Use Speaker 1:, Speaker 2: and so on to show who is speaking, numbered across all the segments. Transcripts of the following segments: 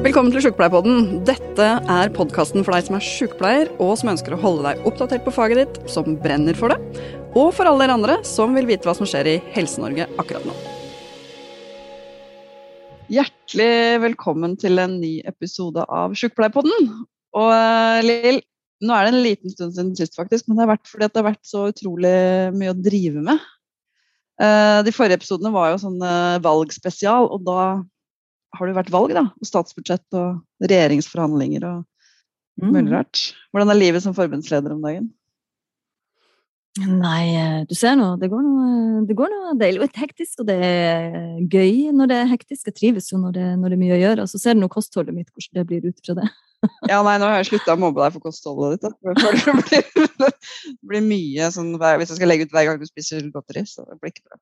Speaker 1: Velkommen til Sjukepleierpodden. Dette er podkasten for deg som er sjukepleier, og som ønsker å holde deg oppdatert på faget ditt, som brenner for det, og for alle dere andre som vil vite hva som skjer i Helse-Norge akkurat nå. Hjertelig velkommen til en ny episode av Sjukepleierpodden. Og eh, Lill, nå er det en liten stund siden sist, faktisk, men det har vært fordi det har vært så utrolig mye å drive med. Eh, de forrige episodene var jo sånn valgspesial, og da har det vært valg, da. Og statsbudsjett og regjeringsforhandlinger og mm. mulig rart. Hvordan er livet som forbundsleder om dagen?
Speaker 2: Nei, eh, du ser nå, det går noe, det går noe deilig. Og hektisk, og det er gøy når det er hektisk. Jeg trives jo når det, når det er mye å gjøre. Og så ser du nå kostholdet mitt, hvordan det blir ut fra det.
Speaker 1: Ja, nei, nå har jeg slutta å mobbe deg for kostholdet ditt. Da. Det blir, blir mye sånn Hvis jeg skal legge ut hver gang du spiser godteri, så det blir ikke bra.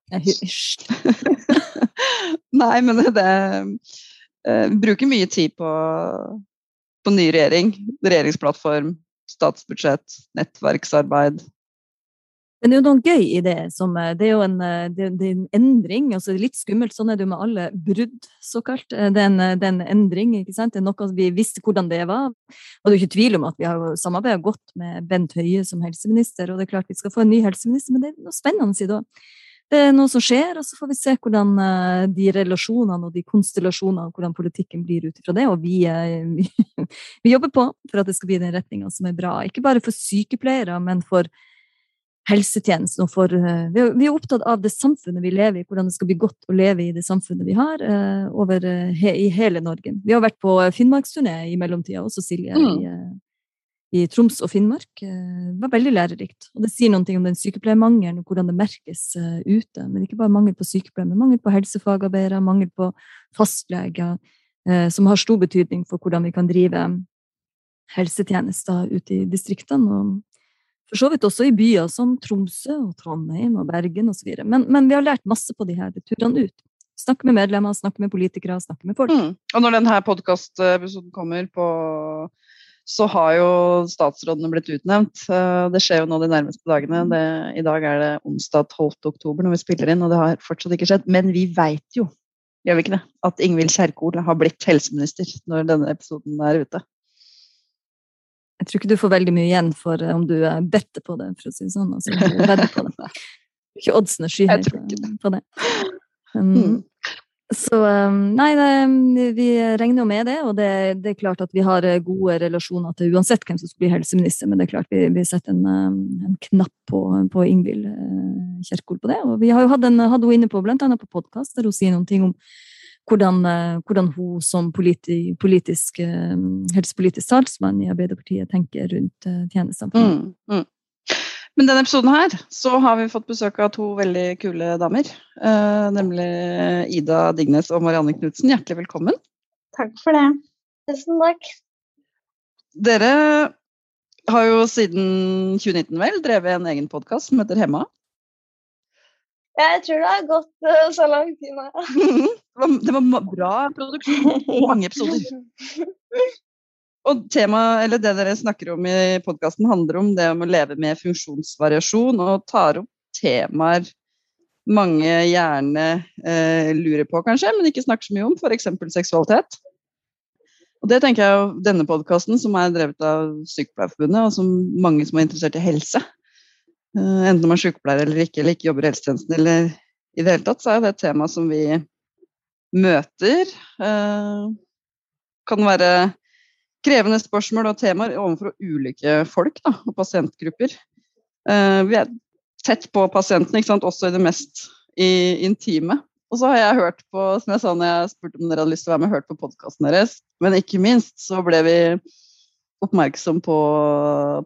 Speaker 1: Nei, men det, det uh, Bruker mye tid på, på ny regjering. Regjeringsplattform, statsbudsjett, nettverksarbeid.
Speaker 2: Men det er jo noe gøy i det. Som, eh, det er jo en, eh, det, det er en endring. altså Litt skummelt. Sånn er det jo med alle brudd, såkalt. Det er, en, det er en endring. ikke sant? Det er noe Vi visste hvordan det var. Og det er ikke tvil om at vi har samarbeidet godt med Bent Høie som helseminister. Og det er klart vi skal få en ny helseminister, men det er noe spennende i det det er noe som skjer, og så får vi se hvordan eh, de relasjonene og de konstellasjonene, hvordan politikken blir ut ifra det. Og vi, vi, vi, jobber på for at det skal bli den retninga som er bra. Ikke bare for sykepleiere, men for helsetjenesten. Og for, eh, vi er opptatt av det samfunnet vi lever i, hvordan det skal bli godt å leve i det samfunnet vi har eh, over, i hele Norge. Vi har vært på Finnmarksturné i mellomtida, også Silje. Mm. i i Troms og Finnmark Det var veldig lærerikt. Og det sier noe om den sykepleiermangelen og hvordan det merkes eh, ute. Men ikke bare mangel på sykepleiere, men mangel på helsefagarbeidere, mangel på fastleger, eh, som har stor betydning for hvordan vi kan drive helsetjenester ute i distriktene. og for så vidt også i byer som Tromsø og Trondheim og Bergen osv. Men, men vi har lært masse på de her turene ut. Snakke med medlemmer, snakke med politikere, snakke med folk. Mm.
Speaker 1: Og når denne podkastepisoden kommer på så har jo statsrådene blitt utnevnt. Eh, det skjer jo nå de nærmeste dagene. Det, I dag er det onsdag 12. oktober når vi spiller inn, og det har fortsatt ikke skjedd. Men vi veit jo, gjør vi ikke det, at Ingvild Kjerkol har blitt helseminister når denne episoden er ute.
Speaker 2: Jeg tror ikke du får veldig mye igjen for eh, om du better på det, for å si det sånn. Altså, du på det. Ikke oddsene skyhøye på det. Um, mm. Så um, nei, det, vi regner jo med det, og det, det, er klart at vi har eh, gode relasjoner til uansett hvem som skal bli helseminister, men det er klart vi, vi setter en, um, en, knapp på, på Ingvild eh, Kjerkol på det. Og vi har jo hatt, en, hatt henne inne på annet på podkast, der hun sier noen ting om hvordan, eh, hvordan hun som politi, politisk, helsepolitisk talsmann i Arbeiderpartiet tenker rundt tjenestene. Mm, mm.
Speaker 1: Men denne episoden her så har vi fått besøk av to veldig kule damer. Eh, nemlig Ida Dignes og Marianne Knutsen. Hjertelig velkommen.
Speaker 3: Takk for det. Tusen takk.
Speaker 1: Dere har jo siden 2019 vel drevet en egen podkast som heter Hemma.
Speaker 3: Jeg tror det har gått uh, så lang tid nå.
Speaker 1: det var bra produksjon. Mange episoder. Og tema, eller Det dere snakker om i podkasten, handler om det om å leve med funksjonsvariasjon, og tar opp temaer mange gjerne eh, lurer på, kanskje, men ikke snakker så mye om, f.eks. seksualitet. Og Det tenker jeg denne podkasten, som er drevet av Sykepleierforbundet, og som mange som er interessert i helse, eh, enten man er sykepleier eller ikke, eller ikke jobber i helsetjenesten eller i det hele tatt, så er det et tema som vi møter. Eh, kan være krevende spørsmål og temaer overfor ulike folk da, og pasientgrupper. Uh, vi er tett på pasientene, også i det mest intime. Og så har jeg hørt på, som jeg sa når jeg spurte om dere hadde lyst til å være med, hørt på podkasten deres. Men ikke minst så ble vi oppmerksom på,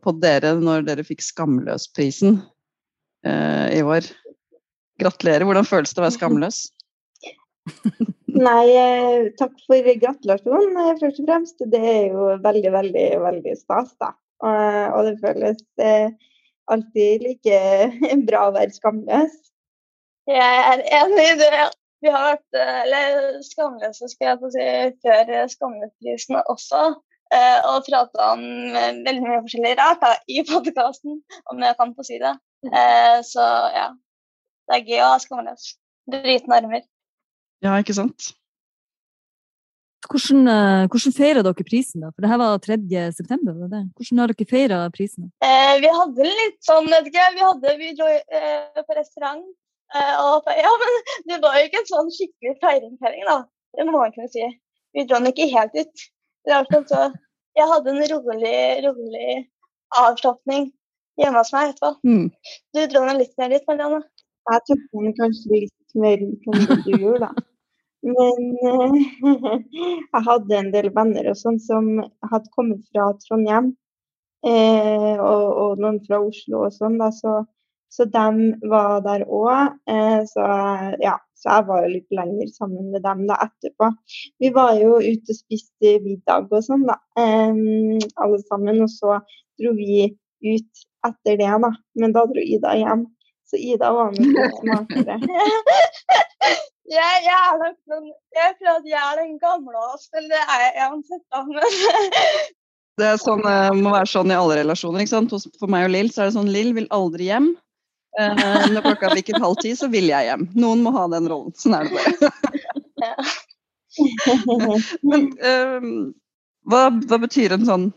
Speaker 1: på dere når dere fikk Skamløsprisen eh, i år. Gratulerer. Hvordan føles det å være skamløs?
Speaker 3: Nei, eh, takk for gratulasjonen, eh, først og fremst. Det er jo veldig, veldig, veldig stas, da. Og det føles eh, alltid like bra å være skamløs.
Speaker 4: Jeg er enig i det. Vi har vært eller, skamløse skal jeg få si, før Skamløsprisen også. Og prata om veldig mye forskjellig rart da, i podkasten, om jeg kan få si det. Så ja, det er gøy å ha skamløs. Bryte armer.
Speaker 1: Ja, ikke sant?
Speaker 2: Hvordan, eh, hvordan feirer dere prisen, da? For det her var 3. september? Var det? Hvordan har dere feira prisen?
Speaker 4: Eh, vi hadde litt sånn, vet ikke Vi, hadde, vi dro eh, på restaurant. Eh, og, ja, men det var jo ikke en sånn skikkelig feiring-feiring, da. Det må man kunne si. Vi dro den ikke helt ut. Sånn, så jeg hadde en rolig, rolig avslapning hjemme hos meg etterpå. Mm. Du dro den litt ned litt, Marianne.
Speaker 3: Jeg tok den kanskje litt mer enn du gjorde, da. Men uh, jeg hadde en del venner og sånn som hadde kommet fra Trondheim, eh, og, og, noen fra Oslo og sånn, da, så, så de var der òg. Eh, så, ja, så jeg var jo litt lenger sammen med dem da etterpå. Vi var jo ute og spiste middag og sånn, da, um, alle sammen. Og så dro vi ut etter det, da. Men da dro Ida hjem. Så Ida var med på smakere.
Speaker 4: Jeg, jeg, er nok den, jeg tror at jeg er den gamle av oss, eller det er jeg uansett, da.
Speaker 1: Det er sånn, uh, må være sånn i alle relasjoner. ikke sant? For meg og Lill så er det sånn Lill vil aldri hjem. Uh, når klokka bikker halv ti, så vil jeg hjem. Noen må ha den rollen. Sånn er det bare. Men uh, hva, hva, betyr en sånn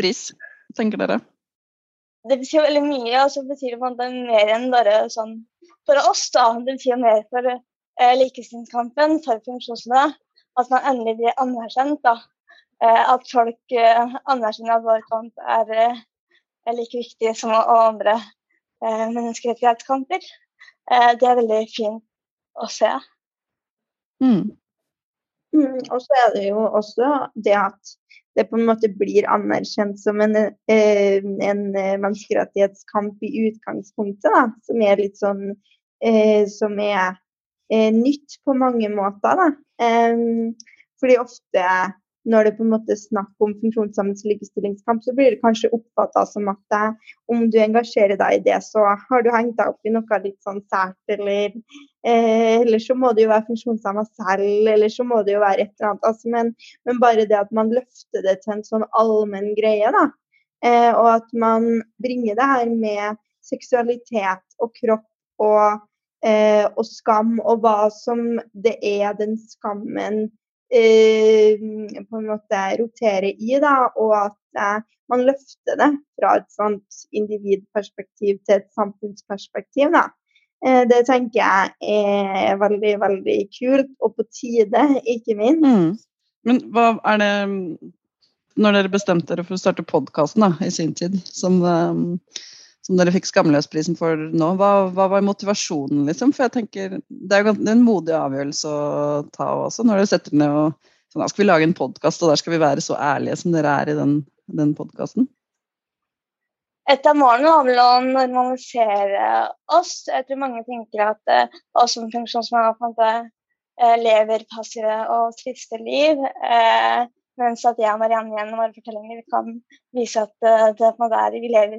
Speaker 1: pris, tenker dere?
Speaker 4: Det betyr veldig mye. og så betyr det på mer enn bare sånn for oss. da. Det betyr mer for eh, likestillingskampen for funksjonshemmede. At man endelig blir anerkjent. da. Eh, at folk eh, anerkjenner at vår kamp er, er, eh, like viktig som andre menneskerettighetskamper. Eh, det er veldig fint å se.
Speaker 3: Mm. Mm, og så er det jo også det at det på en måte blir anerkjent som en, en menneskerettighetskamp i utgangspunktet, da, som er litt sånn som er eh, nytt på mange måter. Da. Fordi ofte når det på en måte er snakk om funksjonshemmens likestillingskamp, så blir det kanskje oppfatta som at det, om du engasjerer deg i det, så har du hengt deg opp i noe litt sånn sært, eller, eh, eller så må det jo være funksjonshemma selv, eller så må det jo være et eller annet. Altså, men, men, bare det at man løfter det til en sånn allmenn greie, da, eh, og at man bringer det her med seksualitet og kropp og eh, og skam, og hva som det er den skammen på en måte rotere i, da, og at eh, man løfter det fra et sånt individperspektiv til et samfunnsperspektiv. da. Eh, det tenker jeg er veldig, veldig kult, og på tide, ikke minst. Mm.
Speaker 1: Men hva er det Når dere bestemte dere for å starte podkasten i sin tid, som som dere fikk Skamløsprisen for nå. Hva, hva, var motivasjonen, liksom? For jeg tenker, Det er jo en modig avgjørelse å ta også, når dere setter ned og sånn, skal vi lage en podkast, og der skal vi være så ærlige som dere er i den, den podkasten?
Speaker 4: Et av målene var vel å normalisere oss. Jeg tror mange tenker at eh, oss som funksjonshemmede uh, lever passive og triste liv. Eh, mens at jeg og Marianne gjennom våre fortellinger kan vise at uh, det, er, vi lever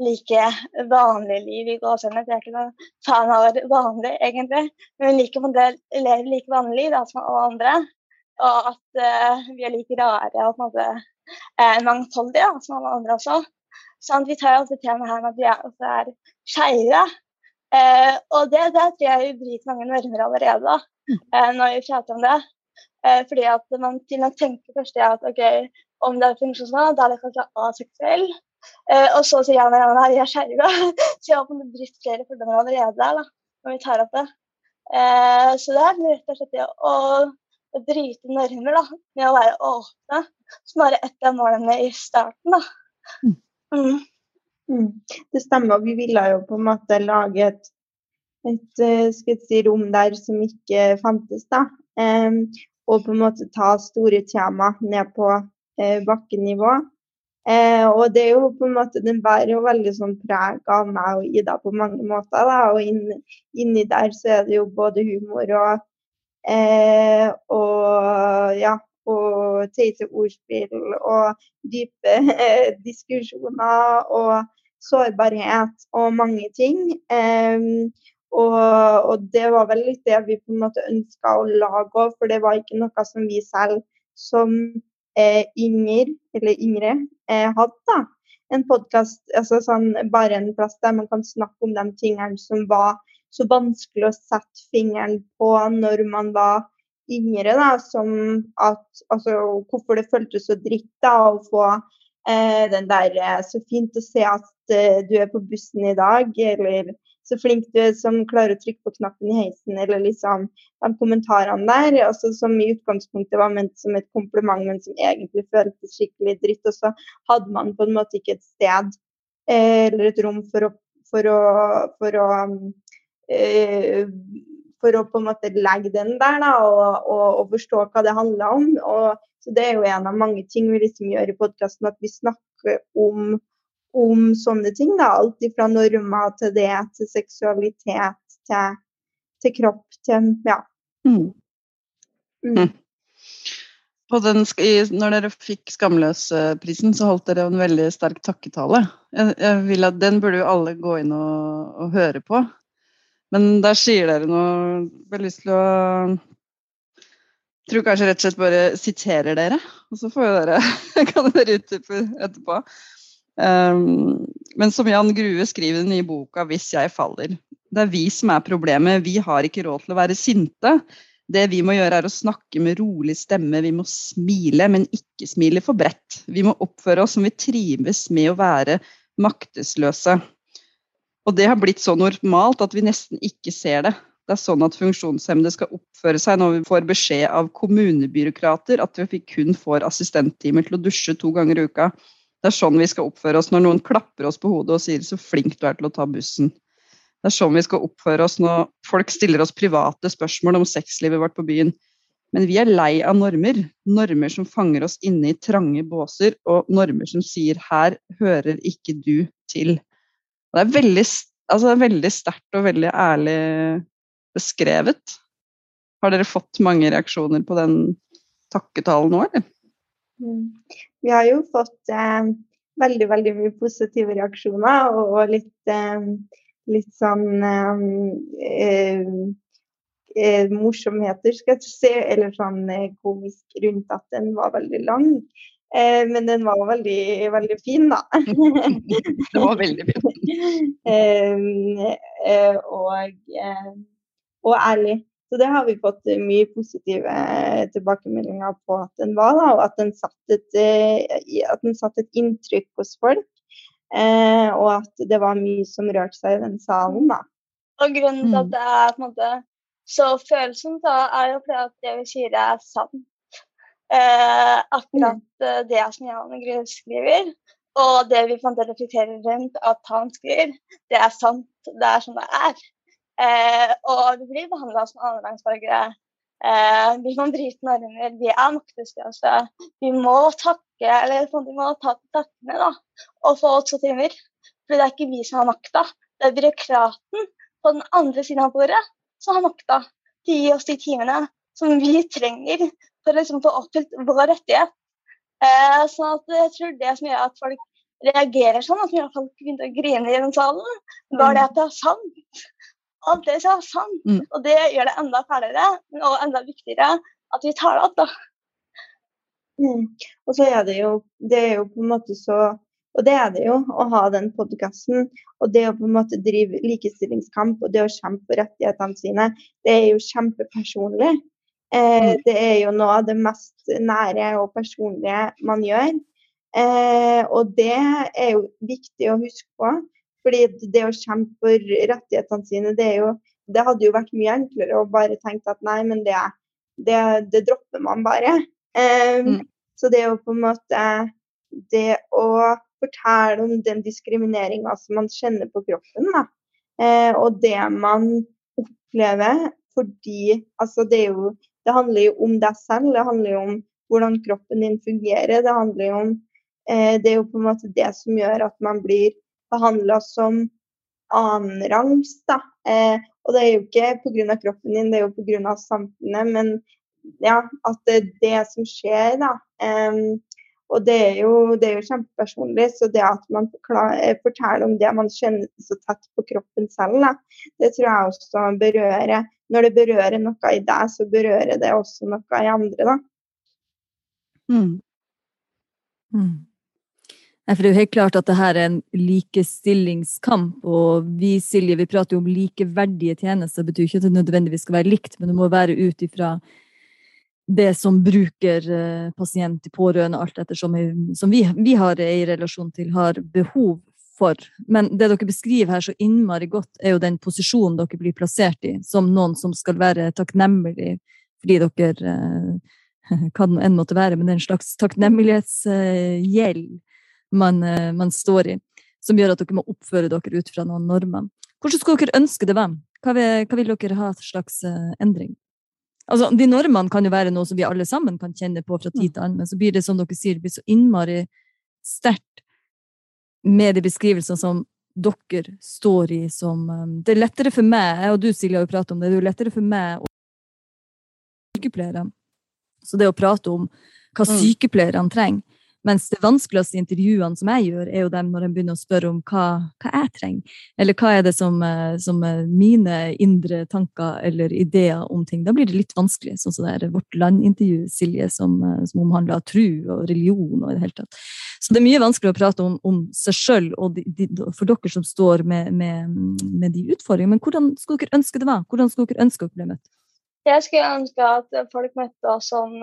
Speaker 4: like vanlig liv i gåsehudene. Jeg er ikke noen fan av vanlig, egentlig. Men vi liker å leve like vanlig liv da, som alle andre. Og at uh, vi er like rare og på en måte uh, mangfoldige da, som alle andre også. Sånn, vi tar jo alltid temaet her med at vi er, også er skeive. Eh, og det, det tror jeg bryter mange normer allerede uh, når vi prater om det. fordi at man til og tenker først at ok, om det er funksjonshemmet, da er det kanskje aseksuell. Uh, og så sier han at jeg er skjerva, så jeg har brutt flere fordommer allerede der, da, når vi tar opp det. Uh, så det er rett og slett det å, å bryte normer da, med å være åpne, som er et av målene i starten. da. Mm.
Speaker 3: Mm. mm. Det stemmer. Vi ville jo på en måte lage et, et uh, si, rom der som ikke fantes. da. Um, og på en måte ta store tema ned på uh, bakkenivå. Eh, og det er jo på en måte, Den bærer jo veldig sånn preg av meg og Ida på mange måter. da, Og inn, inni der så er det jo både humor og, eh, og ja, og teite ordspill og dype eh, diskusjoner og sårbarhet og mange ting. Og, og, det var vel litt det vi på en måte ønska å lage òg, for det var ikke noe som vi selv som eh, yngre, eller Ingrid, eh, hadde. En podkast, altså sånn, bare en plass der man kan snakke om de tingene som var så vanskelig å sette fingeren på når man var yngre, da, som at Altså hvorfor det føltes så dritt da å få eh, den der eh, Så fint å se at eh, du er på bussen i dag, eller så flink du er som klarer å trykke på knappen i heisen, eller liksom de kommentarene der, altså, som i utgangspunktet var ment som et kompliment, men som egentlig føltes skikkelig dritt. Og så hadde man på en måte ikke et sted eh, eller et rom for å, for å, for å eh, for å på en måte legge den der da, og, og, og forstå hva det handler om. Og, så Det er jo en av mange ting vi liksom gjør i podkasten, at vi snakker om, om sånne ting. da, Alt fra normer til det, til seksualitet, til, til kropp, til ja. Mm.
Speaker 1: Mm. Den, når dere fikk Skamløs-prisen, så holdt dere en veldig sterk takketale. Jeg, jeg vil at Den burde jo alle gå inn og, og høre på. Men der sier dere noe Jeg har lyst til å jeg tror kanskje rett og slett bare siterer dere, og så får dere, kan dere utdype etterpå. Um, men som Jan Grue skriver i den nye boka 'Hvis jeg faller'. Det er vi som er problemet. Vi har ikke råd til å være sinte. Det vi må gjøre, er å snakke med rolig stemme. Vi må smile, men ikke smile for bredt. Vi må oppføre oss som vi trives med å være maktesløse. Og det har blitt så normalt at vi nesten ikke ser det. Det er sånn at funksjonshemmede skal oppføre seg når vi får beskjed av kommunebyråkrater at vi kun får assistenttimer til å dusje to ganger i uka. Det er sånn vi skal oppføre oss når noen klapper oss på hodet og sier 'så flink du er til å ta bussen'. Det er sånn vi skal oppføre oss når folk stiller oss private spørsmål om sexlivet vårt på byen. Men vi er lei av normer. Normer som fanger oss inne i trange båser, og normer som sier 'her hører ikke du til'. Det er veldig, altså veldig sterkt og veldig ærlig beskrevet. Har dere fått mange reaksjoner på den takketalen nå, eller?
Speaker 3: Vi har jo fått eh, veldig, veldig mye positive reaksjoner og litt, eh, litt sånn eh, eh morsomheter, skal jeg si, eller sånn eh, komisk rundt at den var veldig lang. Eh, men den var veldig, veldig fin, da.
Speaker 1: det var veldig fin.
Speaker 3: eh, eh, og, eh, og, ærlig. Så det har vi fått mye positive tilbakemeldinger på at den var, da, og at den satte et, eh, satt et inntrykk hos folk. Eh, og at det var mye som rørte seg i den salen, da.
Speaker 4: Og grunnen til at mm. det er på en måte så følsomt, da, er jo fordi at det vi sier er sant. Eh, akkurat mm. eh, det som Jan Grue skriver, og det vi fant reflekterer rundt at han skriver, det er sant. Det er sånn det er. Eh, og vi blir behandla som annenrangsborgere. Eh, vi kan bryte normer. Vi er maktesløse. Vi må takke eller vi må ta til takkene da, og få åtte timer. For det er ikke vi som har makta. Det er byråkraten på den andre siden av bordet som har makta til å gi oss de timene som vi trenger for å liksom få oppfylt vår rettighet. Eh, at jeg tror det som gjør at folk reagerer sånn, at folk begynte å grine i den salen, var det at det er sant. Alt det som er sant. Mm. Og det gjør det enda fælere og enda viktigere at vi tar det opp, da.
Speaker 3: Mm. Og så er det jo Det er jo på en måte så Og det er det jo, å ha den podkasten. Og det å på en måte drive likestillingskamp og det å kjempe for rettighetene sine, det er jo kjempepersonlig. Eh, mm. det er jo noe av det mest nære og personlige man gjør. Eh, og det er jo viktig å huske på. Fordi det å kjempe for rettighetene sine, det, jo, det hadde jo vært mye enklere å bare tenke at nei, men det, det, det dropper man bare. Um, mm. Så det er jo på en måte Det å fortelle om den diskrimineringa som man kjenner på kroppen, da. Eh, og det man opplever fordi altså det er jo det handler jo om deg selv, det handler jo om hvordan kroppen din fungerer. Det handler jo om eh, Det er jo på en måte det som gjør at man blir behandla som annenrangs. Eh, og det er jo ikke pga. kroppen din, det er jo pga. samfunnet. Men ja, at det er det som skjer, da. Eh, og det er, jo, det er, jo, kjempepersonlig. Så det at man forklarer, forteller om det man kjenner så tett på kroppen selv, da, det tror jeg også berører når det berører noe i deg, så berører det også noe i andre, da. Mm.
Speaker 2: Mm. For Det er jo helt klart at det her er en likestillingskamp. Og vi Silje, vi prater jo om likeverdige tjenester. Det betyr ikke at det nødvendigvis skal være likt, men det må være ut ifra det som bruker eh, pasient, pårørende, alt etter som, vi, vi, har i relasjon til, har behov for. Men det dere beskriver her så innmari godt, er jo den posisjonen dere blir plassert i, som noen som skal være takknemlig fordi dere eh, Hva det enn måtte være, men en slags takknemlighetsgjeld man, eh, man står i, som gjør at dere må oppføre dere ut fra noen normer. Hvordan skulle dere ønske det var? Hva vil, hva vil dere ha slags endring? Altså, de normene kan jo være noe som vi alle sammen kan kjenne på fra tid til annen, men så blir det som dere sier, det blir så innmari sterkt med de beskrivelsene som dere står i som um, Det er lettere for meg, og du Silje har jo pratet om det, det er jo lettere for meg å sykepleiere. Så det å prate om hva mm. sykepleierne trenger, mens det vanskeligste intervjuene som jeg gjør, er jo dem når en begynner å spørre om hva, hva jeg trenger. Eller hva er det som, som, er mine indre tanker eller ideer om ting. Da blir det litt vanskelig, sånn som det er Vårt Land-intervju, Silje, som, eh, som omhandler tru og religion og i det hele tatt. Så det er mye vanskeligere å prate om, om seg sjøl og de, de, for dere som står med, med, med de utfordringene. Men hvordan skulle dere ønske det var? Hvordan skulle dere ønske dere ble møtt?
Speaker 4: Jeg skulle ønske at folk møtte oss sånn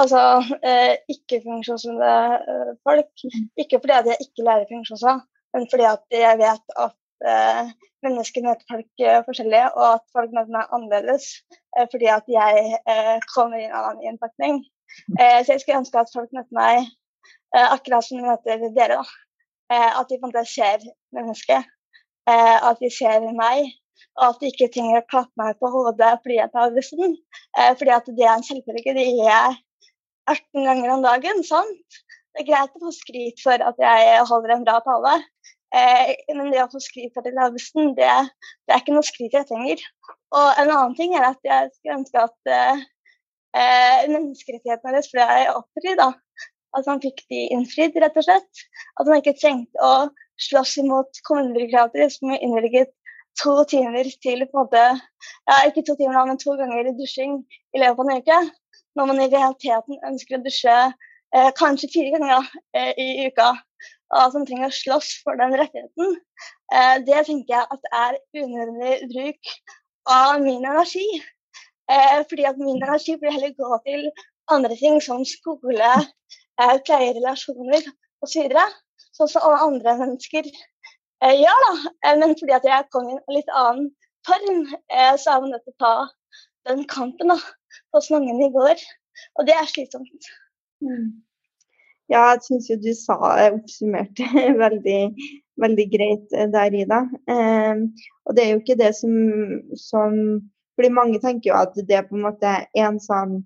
Speaker 4: Altså eh, ikke-funksjonshemmede eh, folk. Ikke fordi at jeg ikke lærer funksjonshemmede, men fordi at jeg vet at eh, mennesker møter folk forskjellige, forskjellig, og at folk møter meg annerledes eh, fordi at jeg eh, kommer i en annen innpakning. Så jeg skulle ønske at folk møter meg akkurat som de møter dere. da. at de på en måte ser mennesket. at de ser meg. Og at de ikke trenger å klappe meg på hodet fordi jeg tar bussen. fordi at det er en selvfølge. Det gjør jeg 18 ganger om dagen. sant? Det er greit å få skryt for at jeg holder en bra tale, eh, men det å få skryt for det laveste, det, er ikke noe skryt jeg trenger. Og en annen ting er at jeg skulle ønske at eh, eh menneskerettighetene deres ble oppfridd. At man fikk de innfridd, rett og slett. At man ikke trengte å slåss imot kommunebyråkrater som innvilget to timer til på en måte, ja, ikke to timer, men to ganger dusjing i løpet av en uke når man i realiteten ønsker å dusje eh, kanskje fire ganger eh, i uka, og som trenger å slåss for den rettigheten, eh, det tenker jeg at er unødvendig bruk av min energi. Eh, fordi at min energi blir heller gå til andre ting som skole, eh, pleierelasjoner osv. Sånn som alle andre mennesker eh, gjør. da. Eh, men fordi at jeg kom i en litt annen form, så er man nødt til å ta den kampen. da så mange nivåer. Og det er slitsomt. Mm.
Speaker 3: Ja, jeg syns jo du sa oppsummerte veldig, veldig greit eh, der, Ida. Eh, og det er jo ikke det som, som fordi mange tenker jo at det er på en måte en sånn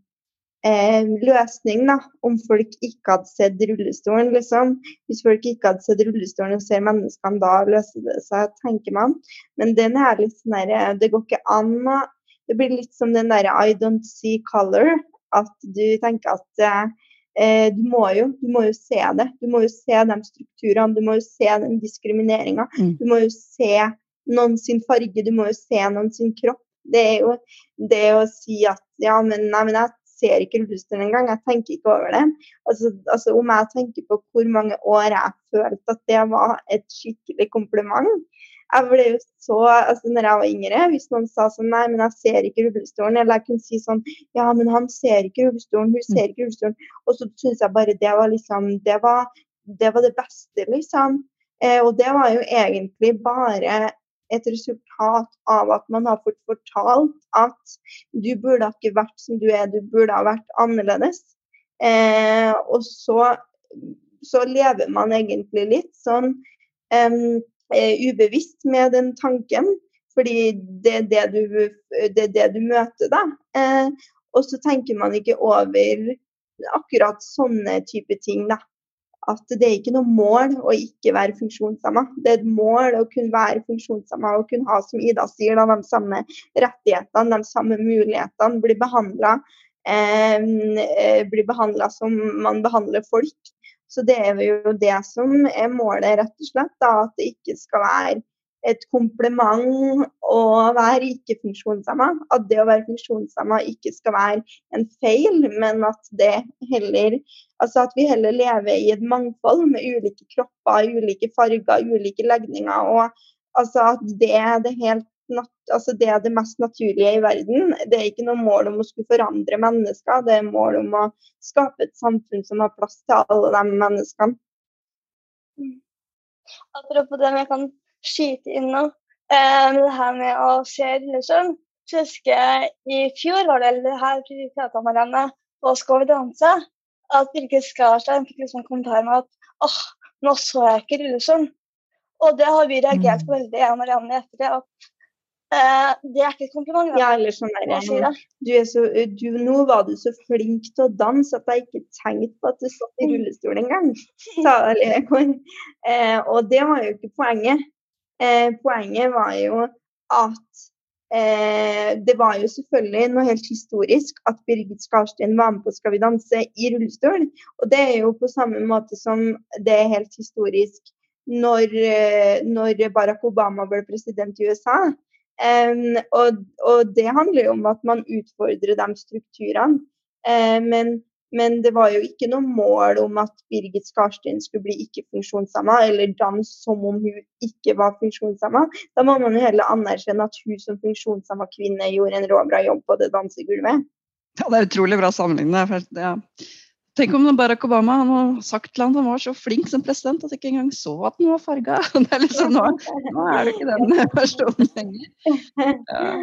Speaker 3: eh, løsning, da, om folk ikke hadde sett rullestolen, liksom. Hvis folk ikke hadde sett rullestolen og ser menneskene, da løser det seg, tenker man. Men den er litt sånn der, det går ikke an å det blir litt som den derre I don't see color. At du tenker at eh, du, må jo, du må jo se det. Du må jo se de strukturene, du må jo se den diskrimineringa. Mm. Du må jo se noen sin farge, du må jo se noen sin kropp. Det er jo det å si at ja, men, nei, men jeg ser ikke rullestolen engang, jeg tenker ikke over det. Altså, altså, Om jeg tenker på hvor mange år jeg følte at det var et skikkelig kompliment, jeg ble jo så altså når jeg var yngre, hvis noen sa sånn Nei, men jeg ser ikke rullestolen. Eller jeg kunne si sånn Ja, men han ser ikke rullestolen. Hun ser ikke rullestolen. Og så syns jeg bare det var liksom Det var det, var det beste, liksom. Eh, og det var jo egentlig bare et resultat av at man har fått fortalt at du burde ikke vært som du er, du burde ha vært annerledes. Eh, og så, så lever man egentlig litt sånn um, ubevisst med den tanken. Fordi det er det du, det er det du møter, da. Eh, og så tenker man ikke over akkurat sånne type ting, da. At det er ikke noe mål å ikke være funksjonshemma. Det er et mål å kunne være funksjonshemma og kunne ha, som Ida sier, da, de samme rettighetene, de samme mulighetene. Bli behandla eh, eh som man behandler folk. Så det er jo det som er målet, rett og slett. Da, at det ikke skal være et kompliment å være ikke-funksjonshemma. At det å være funksjonshemma ikke skal være en feil, men at det heller Altså at vi heller lever i et mangfold med ulike kropper, ulike farger, ulike legninger. Og altså at det er det helt altså det er det mest naturlige i verden. Det er ikke noe mål om å skulle forandre mennesker, det er mål om å skape et samfunn som har plass til alle de menneskene.
Speaker 4: Mm. Apropos det, jeg kan skyte inn nå. Eh, det her med å se Lillestrøm. Så husker jeg i fjor var det her prata Marianne på Skal vi danse, at Birgit Skarstein fikk liksom kommentar med at åh, oh, nå så jeg ikke Lillestrøm. Og det har vi reagert på mm. veldig, jeg og Marianne, etter det. at det er ikke et kompliment.
Speaker 3: Ja, eller sånn der, du er så, du, Nå var du så flink til å danse at jeg ikke tenkte på at du satt i mm. rullestol engang. Uh, og det var jo ikke poenget. Uh, poenget var jo at Eh, det var jo selvfølgelig noe helt historisk at Birgit Skarstein var med på Skal vi danse i rullestol. Og det er jo på samme måte som det er helt historisk når, eh, når Barack Obama ble president i USA. Um, og, og, det handler jo om at man utfordrer de strukturene. Uh, men, men, det var jo ikke noe mål om at Birgit Skarstein skulle bli ikke-funksjonshemma, eller danse som om hun ikke var funksjonshemma. Da må man jo heller anerkjenne at hun som funksjonshemma kvinne gjorde en råbra jobb på det dansegulvet.
Speaker 1: Ja, det er utrolig bra sammenligning. Ja. Tenk om Barack Obama han har sagt til han, han var så flink som president at jeg ikke engang så at han var farga. Liksom, nå, nå, er det ikke den personen lenger. Ja.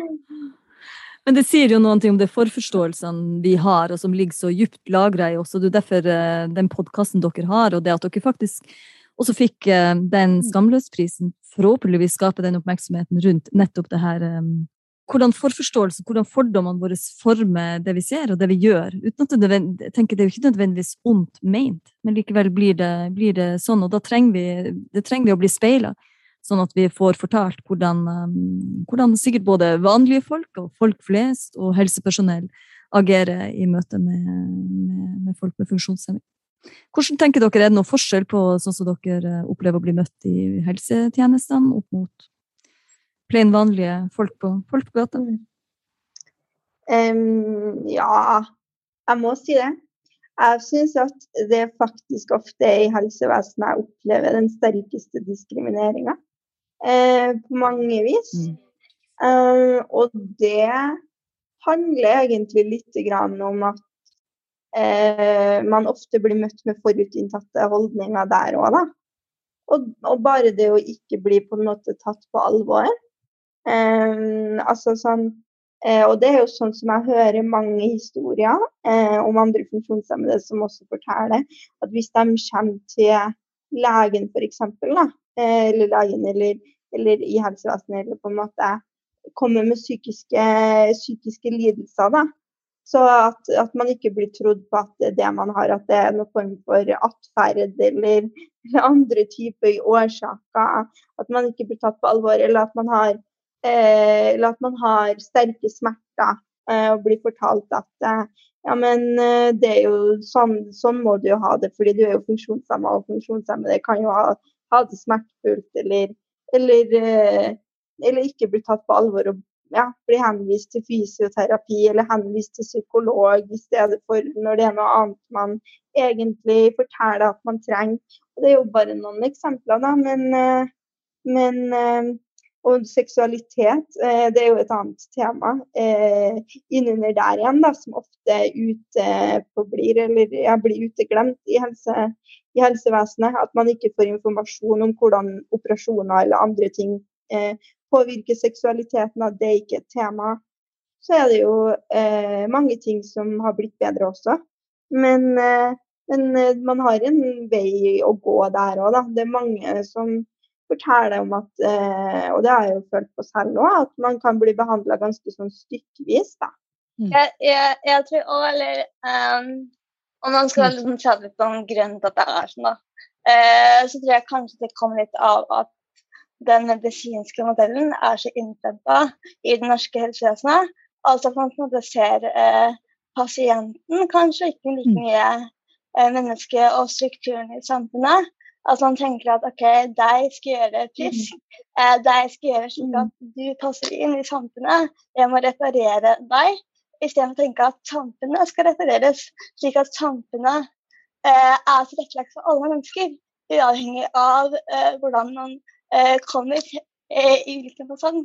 Speaker 2: Men det sier jo noe om de forforståelsene vi har, og som ligger så dypt lagra i oss. og Det er derfor eh, den podkasten dere har, og det at dere faktisk også fikk eh, den. Skamløsprisen, forhåpentligvis skaper den oppmerksomheten rundt nettopp det her eh, hvordan forforståelse, hvordan fordommene våre former det vi ser og det vi gjør. uten at Det, er jo ikke nødvendigvis ondt meint, men likevel blir det, blir det sånn. Og da trenger vi, det trenger vi å bli speila, sånn at vi får fortalt hvordan, um, hvordan, sikkert både vanlige folk og folk flest og helsepersonell agerer i møte med, med, med folk med funksjonshemming. Hvordan tenker dere, Er det noen forskjell på sånn som dere opplever å bli møtt i helsetjenestene opp mot plain vanlige folk på, folk på gata?
Speaker 3: Um, ja, jeg må si det. Jeg syns at det faktisk ofte er i helsevesenet jeg opplever den sterkeste diskrimineringa. Eh, på mange vis. Mm. Eh, og det handler egentlig litt om at eh, man ofte blir møtt med forutinntatte holdninger der òg, da. Og, og, bare det å ikke bli på en måte tatt på alvor, altså sånn, uh, og det er jo sånn som jeg hører mange historier eh, om andre funksjonshemmede som også forteller at hvis de kommer til legen f.eks., uh, eller legen eller, eller i helsevesenet, eller på en måte kommer med psykiske, psykiske lidelser, da, så at, at, man ikke blir trodd på at det man har, at det er noen form for atferd eller, eller, andre typer årsaker. At man ikke blir tatt på alvor, eller at man har Eh, eller at man har sterke smerter eh, og blir fortalt at eh, ja, men det er jo sånn, sånn må du jo ha det, fordi du er jo funksjonshemma, og funksjonshemmede kan jo ha, ha det smertefullt eller, eller, eller, ikke bli tatt på alvor og ja, bli henvist til fysioterapi eller henvist til psykolog i stedet for når det er noe annet man egentlig forteller at man trenger. Og det er jo bare noen eksempler, da, men, men og seksualitet, eh, det er jo et annet tema eh, innunder der igjen, da, som ofte uteblir eller ja, blir uteglemt i, helse, i, helsevesenet. At man ikke får informasjon om hvordan operasjoner eller andre ting eh, påvirker seksualiteten, at det ikke er et tema. Så er det jo eh, mange ting som har blitt bedre også. Men, eh, men man har en vei å gå der òg, da. Det er mange som forteller om at, eh, og det har jeg jo følt på selv òg, at man kan bli behandla ganske sånn stykkevis. da.
Speaker 4: Mm. Jeg, jeg, jeg, tror òg, eller um, Om man skal liksom prate litt om grunnen til at det er sånn, da, uh, så tror jeg kanskje det kommer litt av at den medisinske modellen er så innprenta i det norske helsevesenet. Altså at man på en måte ser uh, pasienten, kanskje ikke like mm. mye uh, mennesket og strukturen i samfunnet. Altså man tenker at OK, deg skal gjøre frisk. Mm. Eh, deg skal gjøre slik at mm. du passer inn i samfunnet. Jeg må reparere deg. Istedenfor å tenke at samfunnet skal repareres, slik at samfunnet eh, er tilrettelagt for alle mennesker. Uavhengig av eh, hvordan man eh, kommer eh, i hvilken fasong.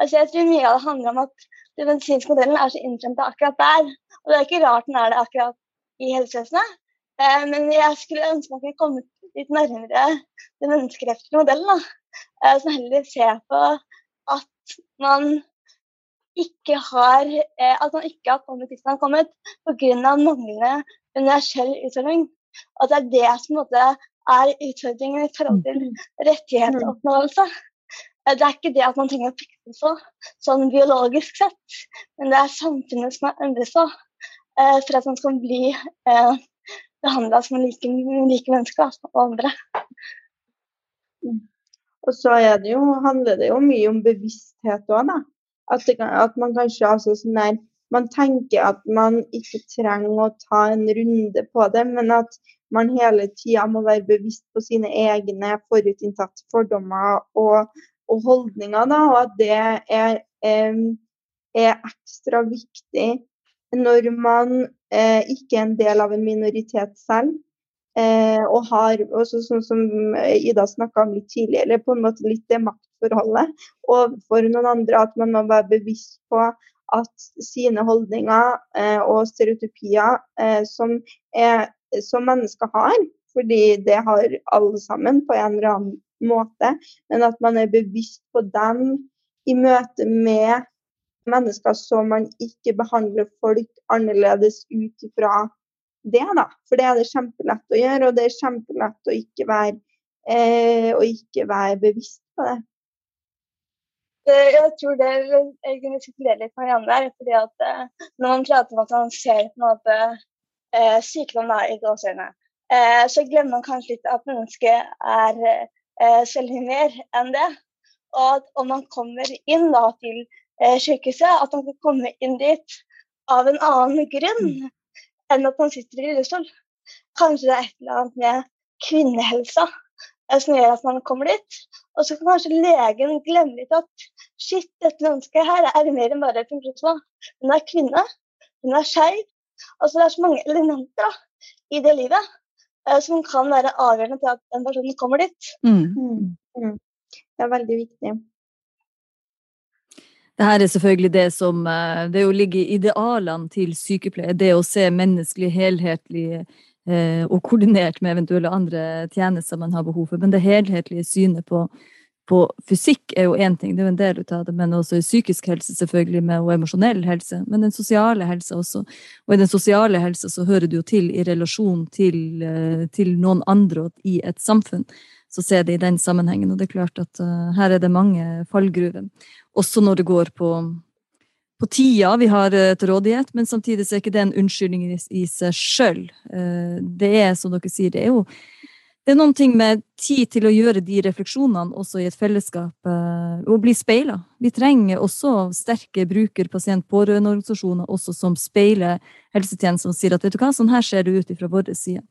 Speaker 4: Altså, jeg tror mye av det handler om at den medisinske modellen er så innprenta akkurat der. Og det er ikke rart den er det akkurat i helsevesenet. Eh, men jeg skulle ønske man kunne komme litt nærmere den menneskerettslige modellen. Da. Som heller ser på at man ikke har, eh, at man ikke har kommet dit man har kommet pga. manglende universell utfordring. Og det er det som er utfordringen i forhold til mm. rettighetsoppnåelse. Eh, det er ikke det at man trenger å fikse på, sånn biologisk sett, men det er samfunnet som har endret seg eh, for at man skal bli eh, behandla som like, like mennesker og andre.
Speaker 3: Og så det jo, handler det jo mye om bevissthet òg, da. At, det, at man kanskje altså sånn der, man tenker at man ikke trenger å ta en runde på det, men at man hele tida må være bevisst på sine egne forutinntatte fordommer og, og, holdninger. Da, og at det er, er, er ekstra viktig når man eh, ikke er en del av en minoritet selv. Eh, og har, også sånn som Ida snakka om litt tidligere, på en måte litt det makt maktforholdet overfor noen andre. At man må være bevisst på at sine holdninger eh, og stereotypier eh, som, er, som, mennesker har, fordi det har alle sammen på en eller annen måte, men at man er bevisst på dem i møte med mennesker så man ikke behandler folk annerledes ut ifra det. da. For det er det kjempelett å gjøre, og det er kjempelett å ikke være, eh, å ikke være bevisst på det.
Speaker 4: Eh, jeg tror det jeg kunne supplere litt Marianne der. fordi at eh, Når man prater om at man ser på en måte eh, sykdom i gåseøynene, eh, så glemmer man kanskje litt at mennesket er eh, så mer enn det. Og at om man kommer inn da, til eh, sykehuset, at man kan komme inn dit av en annen grunn enn at man sitter i rullestol. Kanskje det er et eller annet med kvinnehelsa som gjør at man kommer dit. Og så kan kanskje legen glemme litt at shit, dette mennesket her er mer enn bare et funksjonsvann. Hun er kvinne, hun er skeiv. Altså det er så mange elementer da, i det livet uh, som kan være avgjørende til at den personen kommer dit. Mm. Mm.
Speaker 3: mm. Det er veldig viktig.
Speaker 2: Det her er selvfølgelig det som eh, Det å ligge i idealene til sykepleier, det å se menneskelig, helhetlig eh, og koordinert med eventuelle andre tjenester man har behov for. Men det helhetlige synet på på fysikk er jo én ting, det er jo en del av det, men også psykisk helse selvfølgelig, med, og emosjonell helse. Men den sosiale helsa også. Og i den sosiale helsa så hører du jo til i relasjon til, eh, til noen andre i et samfunn. Så ser det i den sammenhengen. Og det er klart at uh, her er det mange fallgruver. Også når det går på, på tida vi har uh, til rådighet, men samtidig så er ikke det en unnskyldning i, i seg sjøl. Uh, det er, som dere sier, det er jo det er noen ting med tid til å gjøre de refleksjonene også i et fellesskap, eh, og bli speila. Vi trenger også sterke bruker-, pasient-, pårørendeorganisasjoner også som speiler helsetjenesten og sier at vet du hva, sånn her ser det ut fra vår side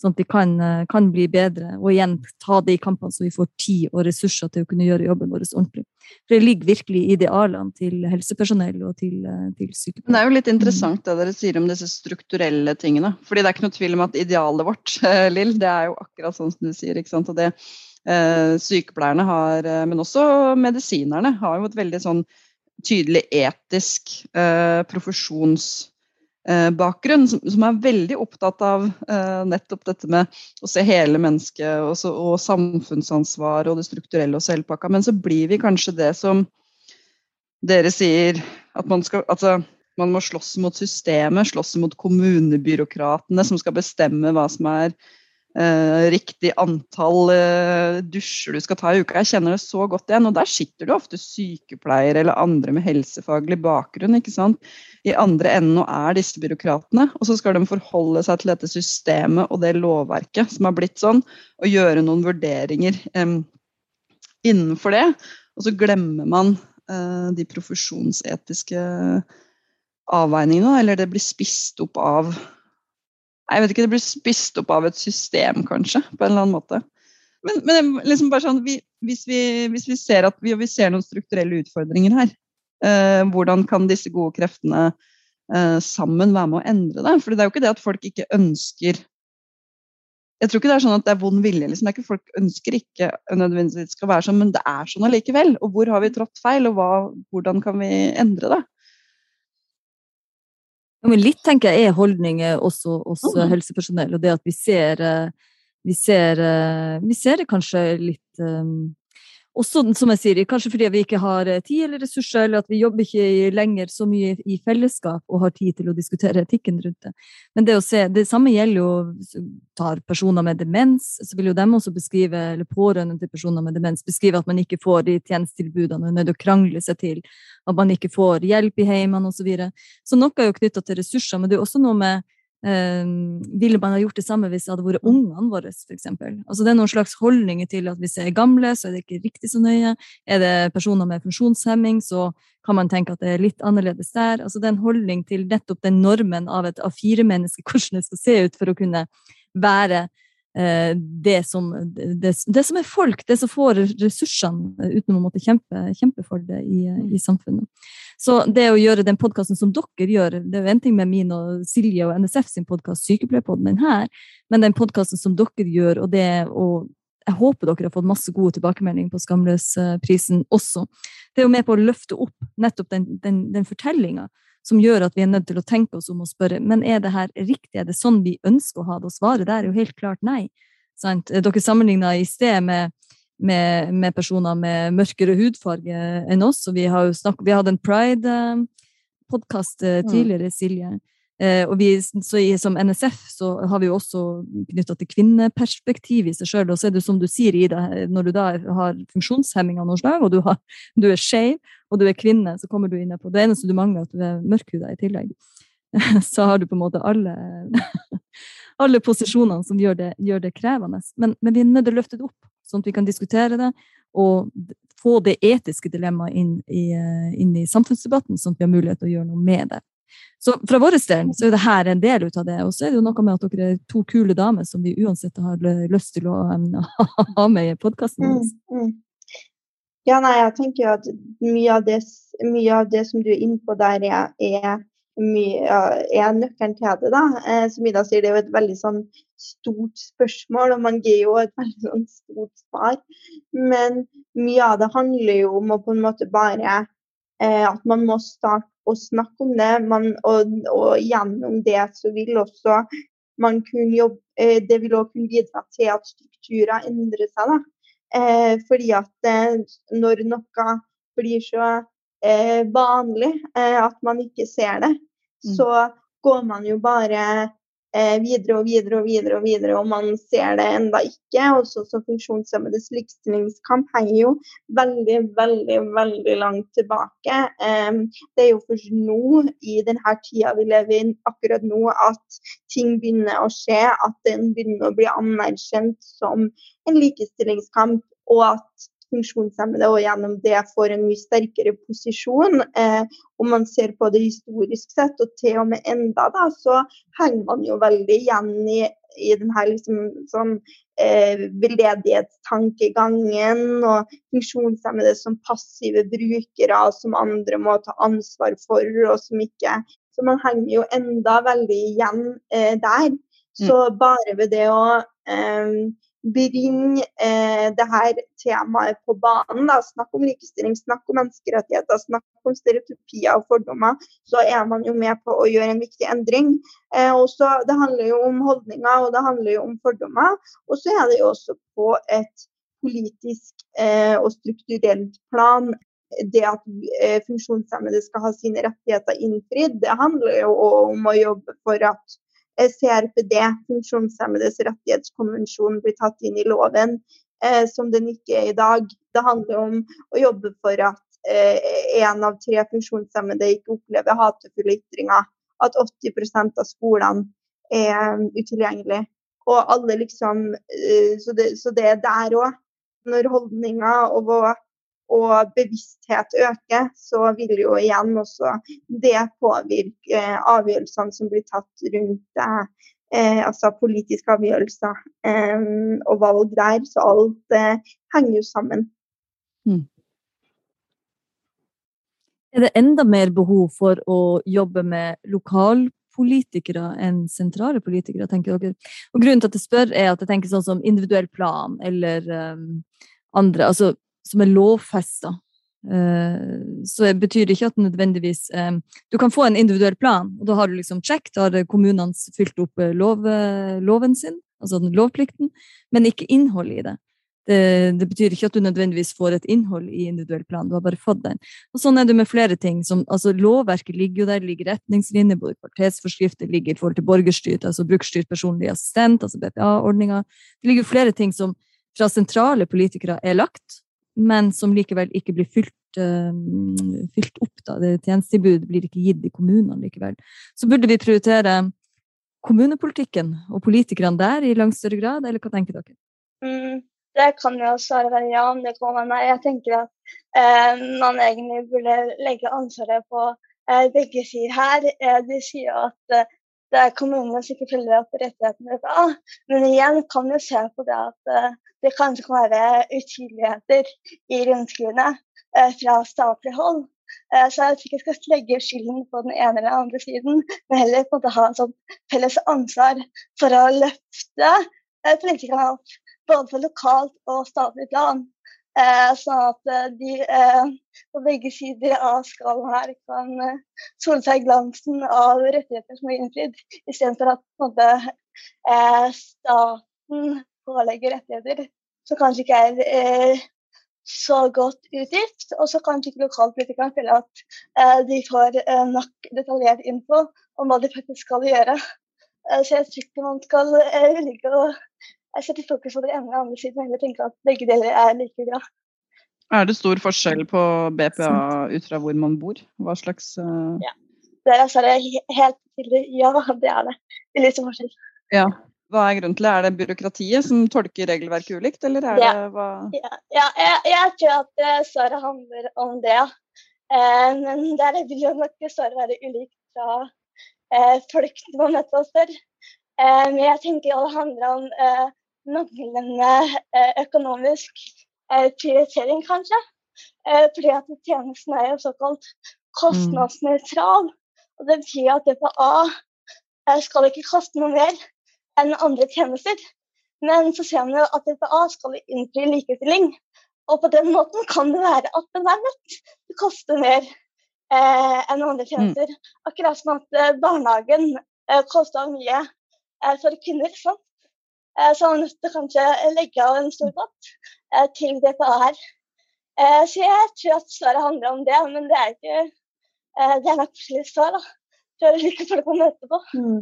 Speaker 2: sånn at de kan, eh, kan, bli bedre. Og igjen ta det i kampene, så vi får tid og ressurser til å kunne gjøre jobben vår ordentlig. For det ligger virkelig i idealene til helsepersonell og til, eh, til sykepleiere.
Speaker 1: Det er jo litt interessant det dere sier om disse strukturelle tingene. fordi det er ikke noe tvil om at idealet vårt, Lill, det er jo akkurat sånn som du sier. ikke sant? Og det eh, sykepleierne har, men også medisinerne, har jo et veldig sånn tydelig etisk eh, profesjons Eh, bakgrunn, som, er veldig opptatt av uh, nettopp dette med å se hele mennesket og, så, og samfunnsansvar og det strukturelle og selvpakka. Men så blir vi kanskje det som dere sier, at man skal altså, man må slåss mot systemet, slåss mot kommunebyråkratene som skal bestemme hva som er Uh, riktig antall uh, dusjer du skal ta i uka. Jeg kjenner det så godt igjen. Og der sitter det ofte sykepleiere eller andre med helsefaglig bakgrunn ikke sant? i andre enden og er disse byråkratene. Og så skal de forholde seg til dette systemet og det lovverket som har blitt sånn, og gjøre noen vurderinger um, innenfor det. Og så glemmer man uh, de profesjonsetiske avveiningene, eller det blir spist opp av jeg vet ikke, Det blir spist opp av et system, kanskje, på en eller annen måte. Men, men liksom bare sånn, vi, hvis, vi, hvis, vi, ser at vi, vi, ser noen strukturelle utfordringer her, eh, hvordan kan disse gode kreftene eh, sammen være med å endre det? For det er jo ikke det at folk ikke ønsker jeg tror ikke det er sånn at det er vond vilje. Liksom. Det er ikke Folk ønsker ikke nødvendigvis skal være sånn, men det er sånn allikevel. Og hvor har vi trådt feil, og hva, hvordan kan vi endre det?
Speaker 2: Ja, men litt tenker jeg er holdninger også hos mm. helsepersonell, og det at vi ser, eh, vi ser, eh, vi ser det kanskje litt um, også, som jeg sier, kanskje fordi vi ikke har eh, tid eller ressurser, eller at vi jobber ikke lenger så mye i fellesskap og har tid til å diskutere etikken rundt det. Men det å se, det samme gjelder jo tar personer med demens, så vil jo dem også beskrive, eller pårørende til personer med demens, beskrive at man ikke får de tjenestetilbudene man er nødt å krangle seg til, at man ikke får hjelp i heimene osv. Så, videre. så noe er jo knytta til ressurser, men det er også noe med Um, ville man ha gjort det samme hvis det hadde vært ungene våre, for Altså, det er noen slags holdninger til at hvis jeg er gamle, så er det ikke riktig så nøye. Er det personer med funksjonshemming, så kan man tenke at det er litt annerledes der. Altså, det er en holdning til nettopp den normen av et A4-menneske, hvordan det skal se ut for å kunne være det som, det, det som, er folk, det som får ressursene uten å måtte kjempe, kjempe for det i, i, samfunnet. Så det å gjøre den podkasten som dere gjør, det er jo en ting med min og Silje og NSF sin podkast, Sykepleierpodden, den her, men den podkasten som dere gjør, og det og jeg håper dere har fått masse gode tilbakemeldinger på Skamløsprisen også. Det er jo med på å løfte opp nettopp den, den, den fortellinga som gjør at vi er nødt til å tenke oss om og spørre men er det her riktig, er det sånn vi ønsker å ha det? Og svaret der er jo helt klart nei. Sant? Dere sammenligna i sted med, med, med, personer med mørkere hudfarge enn oss, og vi har jo snakket, vi hadde en pride-podkast eh, mm. tidligere, Silje. Eh, og vi, i, som NSF så har vi jo også knytta til kvinneperspektiv i seg sjøl. Og så er det som du sier, Ida, når du da har funksjonshemming av noe slag, og du, har, du er skeiv og du er kvinne, så kommer du inn på Det eneste du mangler, at du er mørkhuda i tillegg. Så har du på en måte alle, alle posisjonene som gjør det, gjør det krevende. Men, men, vi er nødt til å løfte det opp, sånn at vi kan diskutere det og få det etiske dilemmaet inn, inn i samfunnsdebatten, sånn at vi har mulighet til å gjøre noe med det. Så fra vår del så er det her en del ut av det. Og så er det jo noe med at dere er to kule damer som vi uansett har lyst til å ha med i podkasten. Mm, mm.
Speaker 3: Ja, nei, jeg tenker at mye av det, mye av det som du er inne på der, er, er, er nøkkelen til det. da. Eh, som Ida sier, det er jo et veldig sånn stort spørsmål, og man gir jo et veldig sånn stort svar. Men mye av det handler jo om å på en måte bare At man må starte å snakke om det. Man, og, og, gjennom det så vil også man kunne jobbe eh, Det vil også kunne bidra til at strukturer endrer seg. Eh, fordi at eh, når noe blir så eh, vanlig eh, at man ikke ser det, mm. så går man jo bare eh, videre og videre og videre, og videre, og man ser det enda ikke. Også så funksjonshemmedes likestillingskamp henger jo veldig, veldig veldig langt tilbake. Eh, det er jo først nå, i denne tida vi lever i akkurat nå, at ting begynner å skje. At den begynner å bli anerkjent som en likestillingskamp. Og at funksjonshemmede og gjennom det får en mye sterkere posisjon. Eh, om man ser på det historisk sett, og til og med enda da, så henger man jo veldig igjen i, i denne liksom, sånn, eh, veldedighetstankegangen og funksjonshemmede som passive brukere som andre må ta ansvar for, og som ikke Så man henger jo enda veldig igjen eh, der. Så mm. bare ved det å eh, bring eh, det her temaet på banen. Da. Snakk om likestilling, snakk om menneskerettigheter, snakk om stereotypier og fordommer. Så er man jo med på å gjøre en viktig endring. Eh, også, det handler jo om holdninger og det handler jo om fordommer. Og så er det jo også på et politisk eh, og strukturelt plan det at eh, funksjonshemmede skal ha sine rettigheter innfridd, det handler jo om å jobbe for at CRPD, funksjonshemmedes rettighetskonvensjon, blir tatt inn i loven, eh, som den ikke er i dag. Det handler om å jobbe for at én eh, av tre funksjonshemmede ikke opplever hatefulle ytringer. At 80% av skolene er um, utilgjengelige. Og alle liksom eh, Så det, så det er der òg. Når holdninger og og bevissthet øker, så vil jo igjen også det påvirke avgjørelsene som blir tatt rundt eh, altså politiske avgjørelser eh, og valg der. Så alt eh, henger jo sammen. Mm.
Speaker 2: Er det enda mer behov for å jobbe med lokalpolitikere enn sentrale politikere, tenker dere? Og grunnen til at jeg spør, er at jeg tenker sånn som individuell plan eller um, andre, altså som er lovfesta. Uh, så det betyr ikke at nødvendigvis um, Du kan få en individuell plan, og da har du liksom check, da har kommunene fylt opp lov, loven sin, altså lovplikten, men ikke innholdet i det. Det, det, betyr ikke at du nødvendigvis får et innhold i individuell plan, du har bare fått den. Og Sånn er det med flere ting. Som, altså Lovverket ligger jo der, ligger retningslinjer, både kvalitetsforskrifter ligger i forhold til borgerstyrt, altså brukerstyrt personlig assistent, altså BPA-ordninga. Det ligger jo flere ting som fra sentrale politikere er lagt, men som likevel ikke blir fylt, uh, fylt opp. da. Det Tjenestetilbudet blir ikke gitt i kommunene likevel. Så burde vi prioritere kommunepolitikken og politikerne der i langt større grad, eller hva tenker dere?
Speaker 4: Mm. Det kan jo svare være ja, om det kan være nei. Jeg tenker at eh, man egentlig burde legge ansvaret på eh, begge sider her. Eh, de sier at eh, det er kommunene som ikke følger opp rettighetene. Ja. Men igjen kan vi se på det at eh, det kanskje kan være utydeligheter i rundskrivene eh, fra statlig hold. Så jeg tror ikke jeg skal legge skylden på den ene eller den andre siden, men heller på å ha en sånn felles ansvar for å løfte politikerne opp både på lokalt og statlig plan. Sånn at eh, de eh, på begge sider av skalaen her kan sole seg i glansen av rettigheter som er innfridd, istedenfor at måte, staten pålegger rettigheter som kanskje ikke er så godt utgift, og så kanskje ikke lokalpolitikerne føler at de får nok detaljert info om hva de faktisk skal gjøre. Så jeg tror ikke man skal velge å jeg setter fokus på det ene og andre siden, og tenker at begge deler er like bra.
Speaker 1: Er det stor forskjell på BPA ut fra hvor man bor? Hva slags uh...
Speaker 4: Ja. Det er, altså, det helt tydelig. Ja, det er det. Det er litt forskjell.
Speaker 1: Ja. Hva er grunnen til det? Er det byråkratiet som tolker regelverket ulikt, eller er ja. det hva
Speaker 4: Ja, ja jeg, jeg, tror at uh, svaret handler om det. Uh, men der vil jo nok svaret være ulikt fra eh, folk man møter oss før. Uh, men jeg tenker det handler om manglende eh, økonomisk eh, prioritering, kanskje. Eh, fordi at tjenesten er jo såkalt kostnadsnøytral. Og det betyr at DPA skal ikke koste noe mer enn andre tjenester. Men så ser man jo at DPA skal innfri likestilling. Og på den måten kan det være at den er nødt til å koste mer eh, enn andre tjenester. Mm. Akkurat som at barnehagen eh, kosta mye eh, for kvinner. Sant? Eh, så han måtte kanskje legge av en stor pott eh, til her. Eh, så jeg tror at svaret handler om det, men det er ikke det er nok forskjellige svar. da. For hvilke folk man møter på. Mm.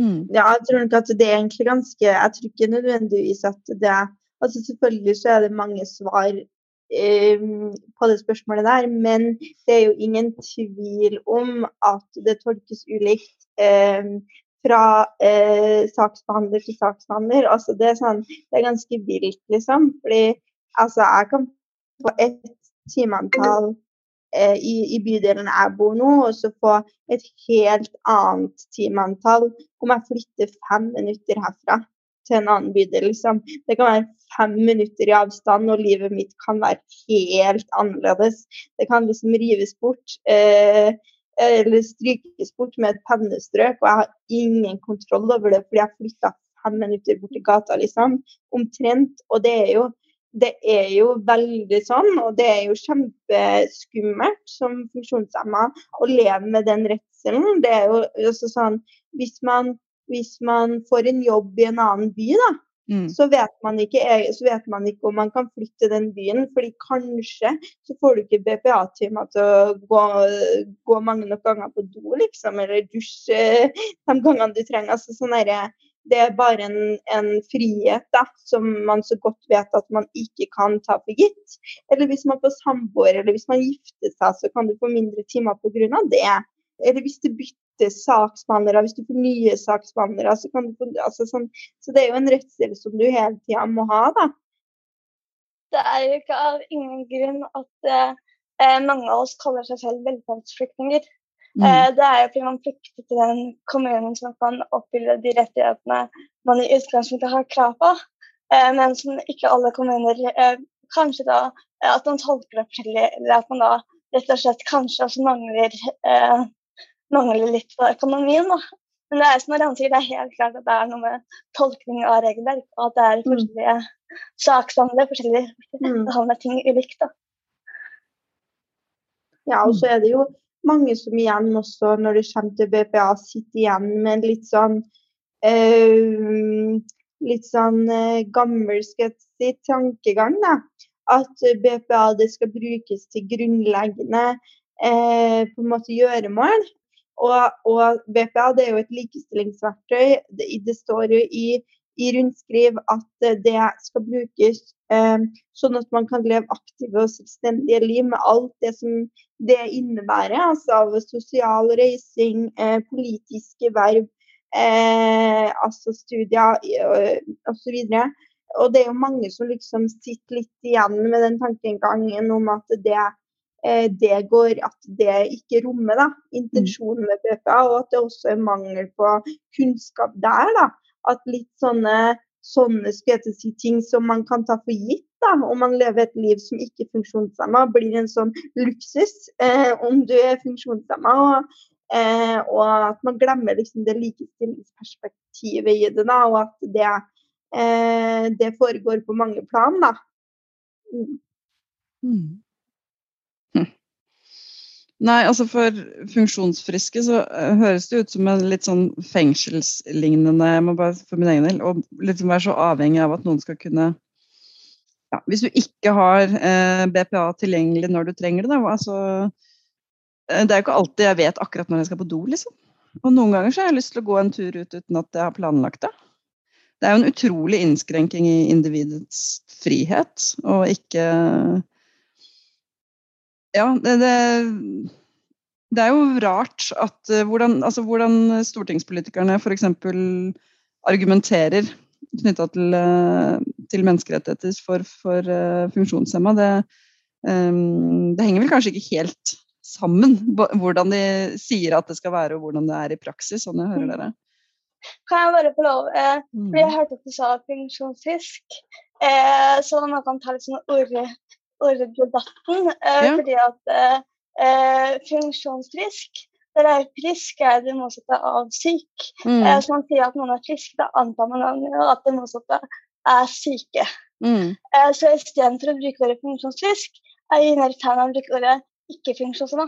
Speaker 3: Mm. Ja, jeg tror nok at det er egentlig ganske Jeg tror ikke nødvendigvis at det er altså Selvfølgelig så er det mange svar um, på det spørsmålet der, men det er jo ingen tvil om at det tolkes ulikt. Eh, fra eh, saksbehandler til saksbehandler. Altså, det, er sånn, det er ganske vilt, liksom. Fordi altså, jeg kan få et timeantall eh, i, i, bydelen jeg bor nå, og så få et helt annet timeantall om jeg flytter fem minutter herfra til en annen bydel. Liksom. Det kan være fem minutter i avstand, og livet mitt kan være helt annerledes. Det kan liksom rives bort. Eh, eller strykes bort med et pennestrøk, og jeg har ingen kontroll over det fordi jeg flytta fem minutter bort i gata, liksom. Omtrent. Og det er jo det er jo veldig sånn, og det er jo kjempeskummelt som funksjonshemma å leve med den redselen. Det er jo også sånn hvis man, hvis man får en jobb i en annen by, da, Mm. Så, vet ikke, så vet man ikke om man kan flytte den byen, fordi kanskje så får du ikke BPA-timer til å gå, gå, mange nok ganger på do, liksom, eller dusje de gangene du trenger. Altså, sånn der, det er bare en, en, frihet da, som man så godt vet at man ikke kan ta for gitt. Eller hvis man får samboer, eller hvis man gifter seg, så kan du få mindre timer pga. det. Eller hvis du bytter bytte saksbehandlere, hvis du får nye saksbehandlere. Så, du, altså sånn, så, det er jo en rettsdel som du hele tida må ha, da.
Speaker 4: Det er jo ikke av ingen grunn at eh, mange av oss kaller seg selv velferdsflyktninger. Mm. Eh, det er jo fordi man flykter til den kommunen som kan oppfylle de rettighetene man i utgangspunktet har krav på, eh, men som ikke alle kommuner eh, Kanskje da eh, at man tolker det forskjellig, eller at man da rett og slett kanskje også mangler eh, mangler litt på økonomien. da. Men det er som han sier, det er helt klart at det er noe med tolkning av regelverk, og at det er mm. forskjellige mm. saksbehandlere, forskjellige mm. behandler ting ulikt. da.
Speaker 3: Ja, og så er det jo mange som igjen også, når det kommer til BPA, sitter igjen med en litt sånn øh, litt sånn øh, gammel skal si, tankegang. da. At BPA det skal brukes til grunnleggende eh, på en måte gjøremål. Og, og, BPA det er jo et likestillingsverktøy. Det, det står jo i, i, rundskriv at det skal brukes eh, sånn at man kan leve aktive og selvstendige liv med alt det som det innebærer. Altså av sosial reising, eh, politiske verv, eh, altså studier eh, osv. Og, det er jo mange som liksom sitter litt igjen med den tankegangen om at det Eh, det går at det ikke rommer da, intensjonen med BPA, og at det også er mangel på kunnskap der. da, At litt sånne, sånne si, ting som man kan ta for gitt da, om man lever et liv som ikke er funksjonshemma, blir en sånn luksus eh, om du er funksjonshemma. Og, eh, og, at man glemmer liksom, det likestillingsperspektivet i det, da, og at det, eh, det foregår på mange plan. da. Mm.
Speaker 1: Nei, altså for funksjonsfriske så eh, høres det ut som en litt sånn fengselslignende jeg må bare for min egen del, og liksom være så avhengig av at noen skal kunne ja, Hvis du ikke har eh, BPA tilgjengelig når du trenger det, da, altså eh, Det er jo ikke alltid jeg vet akkurat når jeg skal på do, liksom. Og noen ganger så har jeg lyst til å gå en tur ut uten at jeg har planlagt det. Det er jo en utrolig innskrenking i individets frihet, og ikke ja, det, det, det, er jo rart at uh, hvordan, altså, hvordan stortingspolitikerne f.eks. argumenterer knytta til, uh, til, menneskerettigheter for, for uh, funksjonshemma. Det, um, det henger vel kanskje ikke helt sammen, hvordan de sier at det skal være og hvordan det er i praksis, sånn jeg hører dere.
Speaker 4: Kan jeg bare få lov? Eh, fordi jeg hørte at du sa funksjonsfisk. Eh, så man kan ta litt sånn ord, orddebatten. Eh, ja. Fordi at eh, eh, funksjonsfrisk det er frisk er det motsatte av syk. Mm. Så man sier at noen er friske, da antar man at det motsatte er syke. Mm. Eh, så istedenfor å bruke ordet funksjonsfrisk, er jeg mer fan av å bruke ordet ikke-funksjonshemma.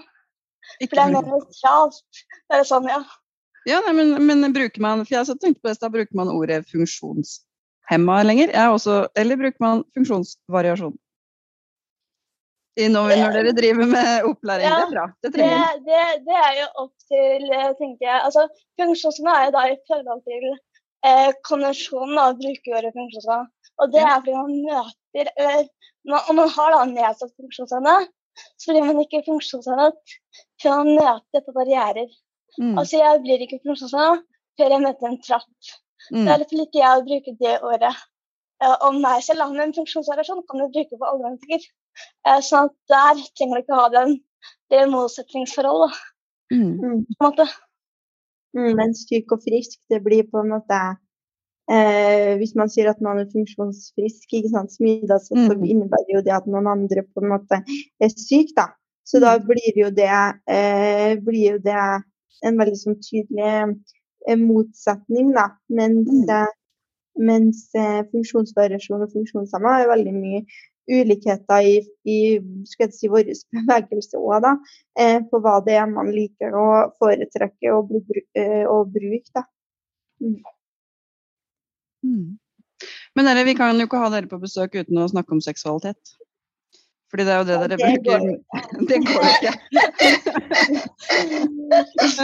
Speaker 4: For det er mer nøytralt. Det er sånn, ja.
Speaker 1: Ja, nei, men, men, bruker man for jeg tenkte på det, bruker man ordet funksjonshemma lenger? Også, eller bruker man funksjonsvariasjon? Når, når dere driver med opplæring. Ja, det er bra. Det,
Speaker 4: det, det, det, er jo opp til, tenker jeg altså, Funksjonshemmede er jo da i forhold til eh, konvensjonen av brukerordet funksjonshemmede. Og det er fordi man møter eller, Om man har da nedsatt funksjonsevne, så blir man ikke funksjonshemmet før man møter på barrierer. Mm. Altså, jeg blir ikke funksjonshemmet før jeg møter en trapp. Mm. Det er litt like jeg å bruke det året uh, om meg selv. Men funksjonsvariasjon kan du bruke på alle mennesker. Eh, sånn at der trenger du ikke ha den, det motsetningsforholdet. Mm. mm. På en måte.
Speaker 3: Mm, men syk og frisk, det blir på en måte eh, Hvis man sier at man er funksjonsfrisk, ikke sant, smida, så, mm. så innebærer jo det at noen andre på en måte er syk, da. Så da mm. blir jo det, eh, blir jo det en veldig sånn tydelig eh, motsetning, da. Mens, mm. mens eh, funksjonsvariasjon og funksjonshemma er veldig mye ulikheter i, i si, vår bevegelse òg, da. Eh, på hva det er man liker å foretrekke og, bli, eh, og bruke. Da. Mm.
Speaker 1: Mm. Men dere, vi kan jo ikke ha dere på besøk uten å snakke om seksualitet. Fordi det er jo det dere det bruker går. Det går ikke.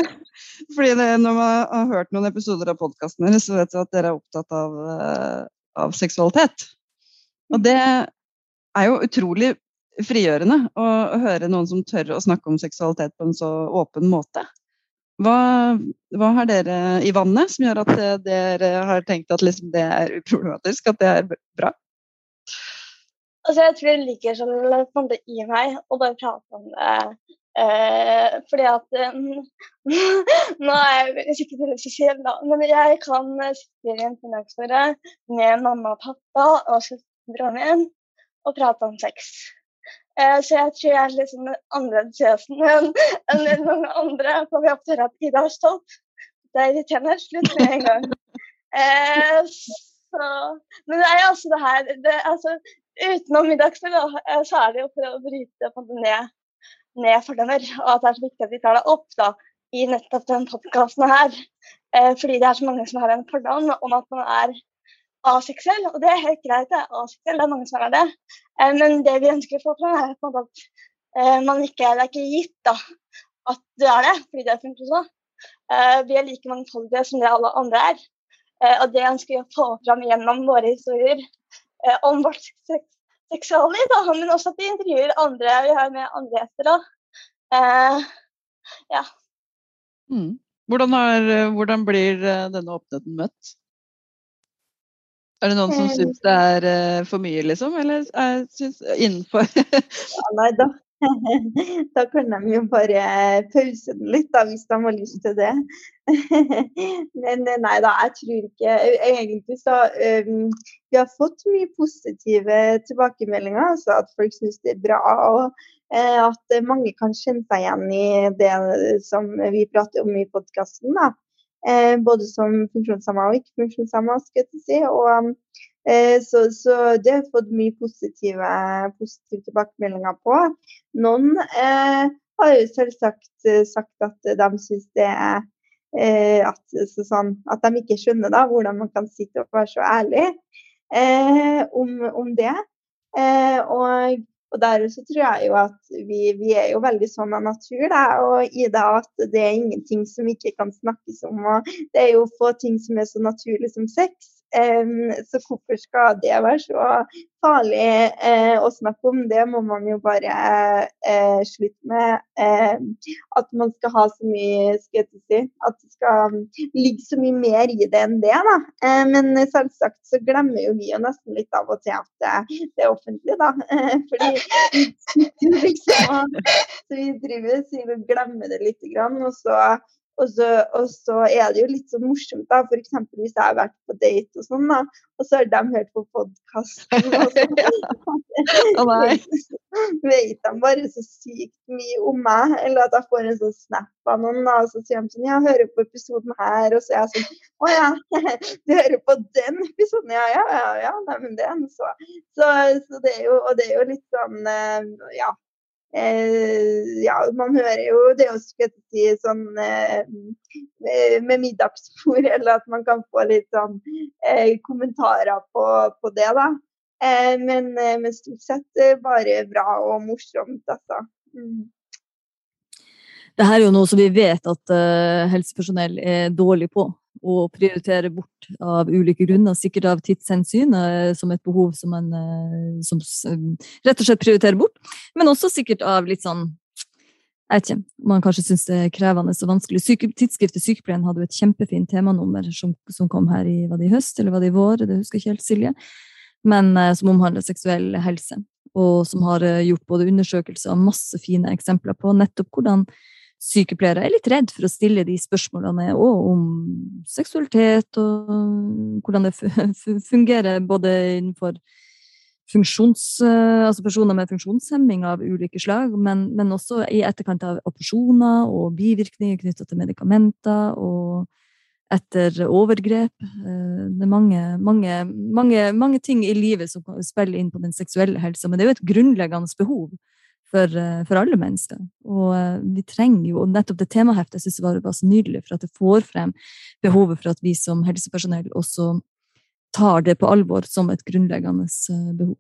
Speaker 1: Fordi det, når man har hørt noen episoder av podkasten deres, så vet du at dere er opptatt av, eh, av seksualitet. Og det er jo utrolig frigjørende å høre noen som tør å snakke om seksualitet på en så åpen måte. Hva, hva har dere i vannet som gjør at dere har tenkt at liksom det er uproblematisk, at det er bra?
Speaker 4: Altså, jeg tror det ligger sånn i meg å bare prate om det. Eh, fordi at eh, Nå er jeg sikkert veldig spesiell, da, men jeg kan sitte i en middagsbord med mamma og pappa og søsteren min og prate om sex. Uh, så jeg tror jeg er litt sånn annerledes enn en mange andre. For vi oppdager at Ida er stolt. Det er irriterende. Slutt med en gang. Uh, så, men det er jo altså det her det, altså, Utenom middagsspill eh, så er det jo for å bryte ned, ned fordommer. Og at det er så viktig at vi tar det opp da, i nettopp den podkasten her. Uh, fordi det er så mange som har en fordom om at man er aseksuell, og det er helt greit. Det er aseksuell, det er mange som er det. Eh, men det vi ønsker å få fram, er at eh, man ikke, det er ikke gitt da, at du er det, fordi det funker sånn. Vi er like mangfoldige som det alle andre er. Og det ønsker vi å få fram gjennom våre historier om vårt seksualliv. Men også at vi intervjuer andre. Vi har med andre gjester. Ja.
Speaker 1: Mm. Hvordan, er, hvordan, blir denne åpenheten møtt? Er det noen som eh. syns det er uh, for mye, liksom? Eller er, syns innenfor
Speaker 3: ja, Nei, da, da kan de jo bare pause den litt, da, hvis de har lyst til det. Men eh, nei da, jeg tror ikke Egentlig så um, Vi har fått mye positive tilbakemeldinger. Altså at folk syns det er bra. og at mange kan kjenne seg igjen i det som vi prater om i podkasten. Eh, både som funksjonshemma og ikke funksjonshemma, skal jeg si. Og, eh, så, så, det har jeg fått mye positive, positive tilbakemeldinger på. Noen eh, har jo selvsagt eh, sagt at de syns det er eh, at, sånn, at, de ikke skjønner da, hvordan man kan sitte og være så ærlig eh, om, om, det. og og der så tror jeg jo at vi, vi er jo veldig sånn av natur, da, og i det at det er ingenting som ikke kan snakkes om. og Det er jo få ting som er så naturlig som sex. Um, så hvorfor skal det være så farlig uh, å snakke om? Det må man jo bare uh, slutte med. At man skal ha så mye skepsis. At det skal ligge så mye mer i det enn det. da. men selvsagt så glemmer jo vi jo nesten litt av og til at det, er offentlig, da. fordi liksom, så vi driver og glemmer det litt, grann, og så og så, og så, er det jo litt så morsomt, da. F.eks. hvis jeg har vært på date og sånn, da. Og så har de hørt på podkasten. Og så vet de bare så sykt mye om meg. Eller at jeg får en sånn snap av noen, da. Og så sier de sånn Ja, hører på episoden her. Og så er jeg sånn Å ja, du hører på den episoden? Ja, ja, ja. ja. Nei, men det er så. så. Så, det er jo Og det er jo litt sånn eh, Ja Eh, ja, man hører jo det å si, sånn eh, med middagsbord, eller at man kan få litt sånn eh, kommentarer på, på, det, da. Eh, men, eh, men, stort sett eh, bare bra og morsomt, altså. Mm.
Speaker 2: Det her er jo noe som vi vet at helsepersonell er dårlig på å prioritere bort av ulike grunner. Sikkert av tidshensyn, eh, som et behov som man eh, som, rett og slett prioriterer bort. Men også sikkert av litt sånn jeg vet ikke, man kanskje syns det er krevende og vanskelig. Syke, tidsskriftet Sykepleien hadde jo et kjempefint temanummer som, som, kom her i, var det i høst eller var det i vår, det husker jeg ikke helt, Silje, men eh, som omhandler seksuell helse. Og som har gjort både undersøkelser og masse fine eksempler på nettopp hvordan sykepleiere er litt redd for å stille de spørsmålene òg om seksualitet og hvordan det fungerer både innenfor funksjons, altså personer med funksjonshemming av ulike slag, men, men, også i etterkant av operasjoner og bivirkninger knytta til medikamenter og etter overgrep. Eh, det er mange, mange, mange, mange ting i livet som spiller inn på den seksuelle helsa, men det er jo et grunnleggende behov for, eh, for, alle mennesker. Og eh, vi trenger jo nettopp det temaheftet jeg synes var, var så nydelig, for at det får frem behovet for at vi som helsepersonell også tar det på alvor som et grunnleggende eh, behov.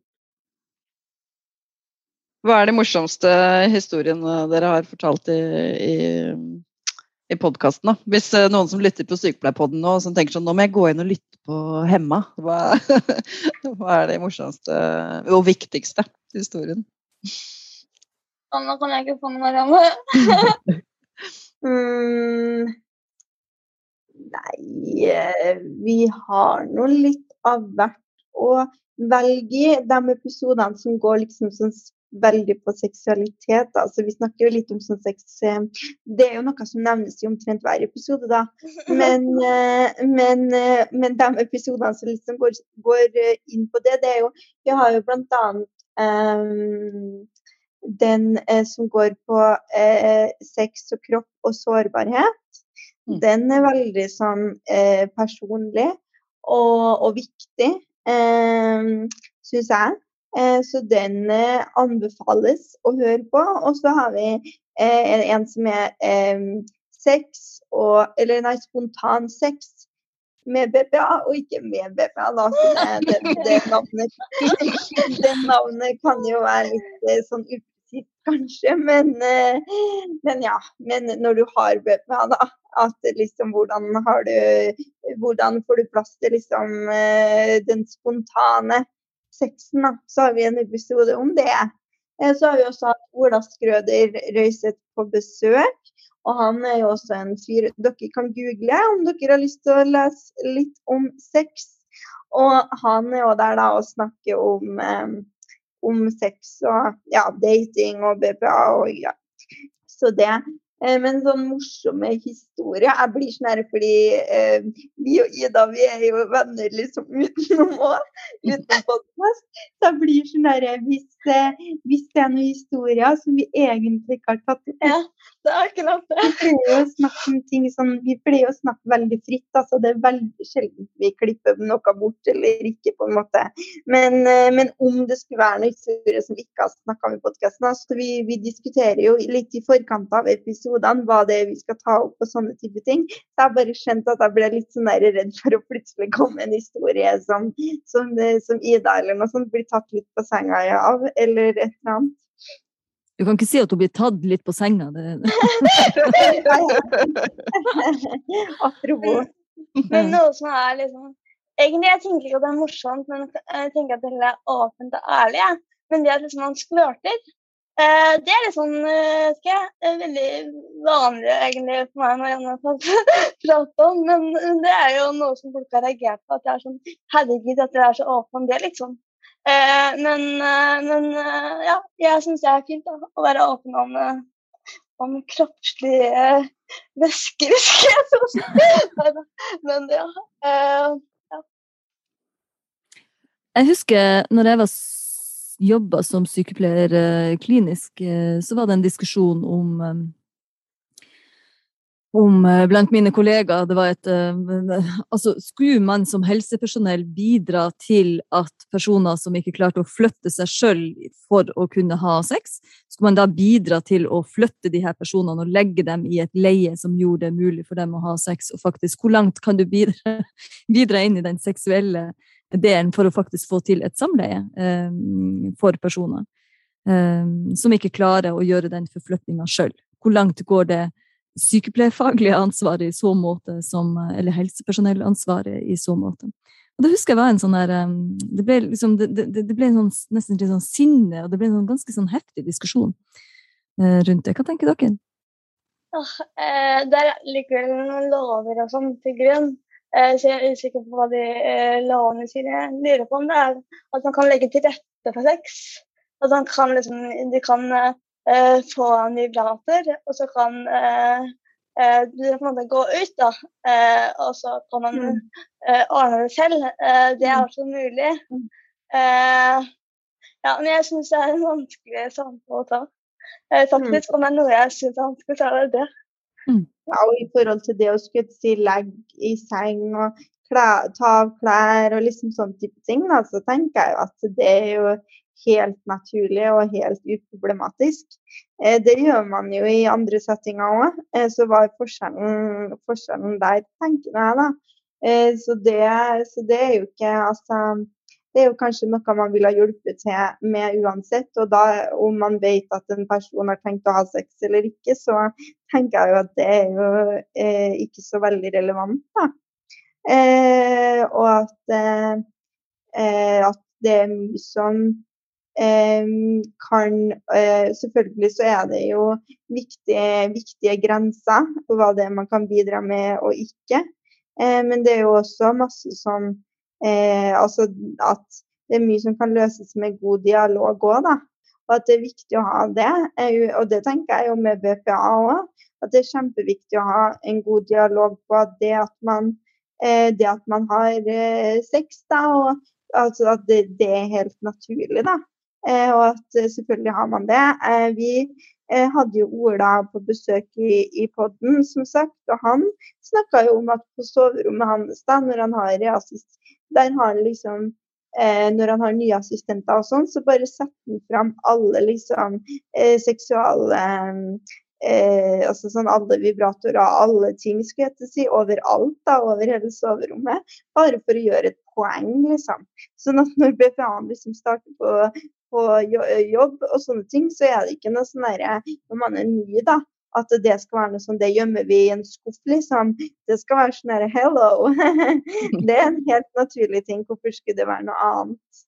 Speaker 1: Hva er de morsomste historiene dere har fortalt i, i, i podkasten? Hvis noen som lytter på Sykepleierpodden nå, som tenker sånn nå må jeg gå inn og lytte på Hemma. Hva, hva er det morsomste og viktigste historien?
Speaker 4: Nå kan jeg ikke få noe av
Speaker 3: mm, nei, eh, vi har nå litt av hvert å velge i. De episodene som går liksom sånn veldig på seksualitet. Altså, vi snakker jo litt om sånn sex eh, Det er jo noe som nevnes i omtrent hver episode, da. Men, eh, men, men de episodene som liksom går, går, inn på det, det er jo Vi har jo blant annet um, den eh, som går på eh, sex og kropp og sårbarhet, mm. den er veldig sånn eh, personlig og, og viktig, eh, syns jeg. Eh, så den eh, anbefales å høre på. Og så har vi en som er sex og Eller nei, spontan sex med BPA, og ikke med BPA. Da. Det, det, navnet, det, navnet, kan jo være litt sånn upresist, kanskje. Men, men, ja. Men når du har BPA, da. At liksom hvordan har du Hvordan får du plass til liksom den spontane sexen, da. Så har vi en episode om det. Så har vi også hatt Ola Skrøder Røiseth på besøk. Og han er jo også en fyr dere kan google om dere har lyst til å lese litt om sex. Og han er jo der da og snakker om, om sex og ja, dating og BPA og ja. Så det men sånn morsomme historier Jeg blir sånn her fordi eh, vi og Ida vi er jo venner liksom utenom òg, utenom podkast. Så jeg blir sånn her hvis, eh, hvis, det er noen historier som vi egentlig ikke har tatt opp
Speaker 4: ja, det er ikke noe
Speaker 3: Vi pleier å snakke om ting sånn, vi pleier å snakke veldig fritt. altså Det er veldig sjelden vi klipper noe bort eller ikke, på en måte. Men, eh, men om det skulle være noen historier som vi ikke har snakka om i podkasten, så vi, vi diskuterer jo litt i forkant av episoden episodene hva det er vi skal ta opp og sånne type ting. Så jeg har bare skjønt at jeg ble litt sånn redd for å plutselig komme en historie som, som, som, Ida eller noe sånt blir tatt litt på senga av, eller et eller annet.
Speaker 2: Du kan ikke si at hun blir tatt litt på senga.
Speaker 3: Apropos.
Speaker 4: Men noe som er liksom Egentlig jeg tenker ikke at det er morsomt, men jeg tenker at det er åpent og ærlig. Men det at liksom man sklørter, Eh, det er litt sånn ikke, uh, veldig vanlig egentlig for meg når Janne pratet om, men det er jo noe som folk har reagert på. At jeg er sånn Herregud, at dere er så åpne om det, liksom. Eh, men, men ja, jeg syns det er fint da, å være åpen om, om kroppslige væsker. Men ja. ja.
Speaker 2: Jeg husker når jeg var jobba som sykepleier eh, klinisk, eh, så var det en diskusjon om eh, om blant mine kollegaer det var et Altså, skulle man som helsepersonell bidra til at personer som ikke klarte å flytte seg sjøl for å kunne ha sex, skulle man da bidra til å flytte de her personene og legge dem i et leie som gjorde det mulig for dem å ha sex? Og faktisk, hvor langt kan du bidra, bidra inn i den seksuelle delen for å faktisk få til et samleie eh, for personer eh, som ikke klarer å gjøre den forflytninga sjøl. Hvor langt går det sykepleierfaglige ansvaret i så måte som, eller helsepersonellansvaret i så måte? Og det husker jeg var en sånn der, eh, Det ble, liksom, det, det, det ble sånn, nesten litt sånn sinne, og det ble en sånn ganske sånn heftig diskusjon rundt det. Hva tenker dere?
Speaker 4: Oh, eh, der ligger det noen lover og sånn til grunn. Eh, så jeg er usikker på hva de eh, lovene sine lurer på. Om det er at man kan legge til rette for sex. At man kan liksom De kan uh, få en vibrator, og så kan uh, uh, du på en måte gå ut, da. Og så kan man mm. ordne det selv. det er mm. også mulig. Mm. ja, men jeg syns det er en vanskelig samtale å ta. faktisk, om det er noe jeg syns er vanskelig, så er det det.
Speaker 3: Mm. Ja, og i forhold til det å skulle si legg i seng og klær, ta av klær og liksom sånn type ting, da, så tenker jeg at det er jo helt naturlig og helt uproblematisk. Eh, det gjør man jo i andre settinger òg, eh, så hva er forskjellen, forskjellen der, tenker jeg da. Eh, så det, så det er jo ikke altså det er jo kanskje noe man vil ha hjulpet til med uansett. Og da, om man vet at en person har tenkt å ha sex eller ikke, så tenker jeg jo at det er jo eh, ikke så veldig relevant. da. Eh, og at, eh, at, det er mye som eh, kan eh, Selvfølgelig så er det jo viktige, viktige grenser på hva det er man kan bidra med og ikke. Eh, men det er jo også masse som Eh, altså at det er mye som kan løses med god dialog òg, da. Og at det er viktig å ha det. Og det tenker jeg jo med BPA òg. At det er kjempeviktig å ha en god dialog på at det at man, eh, det at man har eh, sex, da, og altså at det, det, er helt naturlig, da. og at selvfølgelig har man det. Vi hadde jo Ola på besøk i, i podden, som sagt, og han snakka jo om at på soverommet hans, da, når han har reassist, der har han liksom eh, når han har nye assistenter og sånn, så bare setter han fram alle liksom eh, seksuale eh, altså sånn alle vibratorer alle ting skulle jeg si, overalt, da, over hele soverommet. Bare for å gjøre et poeng, liksom. Sånn at når BPA-en liksom starter på, på, jobb og sånne ting, så er det ikke noe sånn derre når man er ny, da, at det skal være noe sånn Det gjemmer vi i en skuff, liksom. Det skal være sånn herre hello. det er en helt naturlig ting. Hvorfor skulle det være noe annet?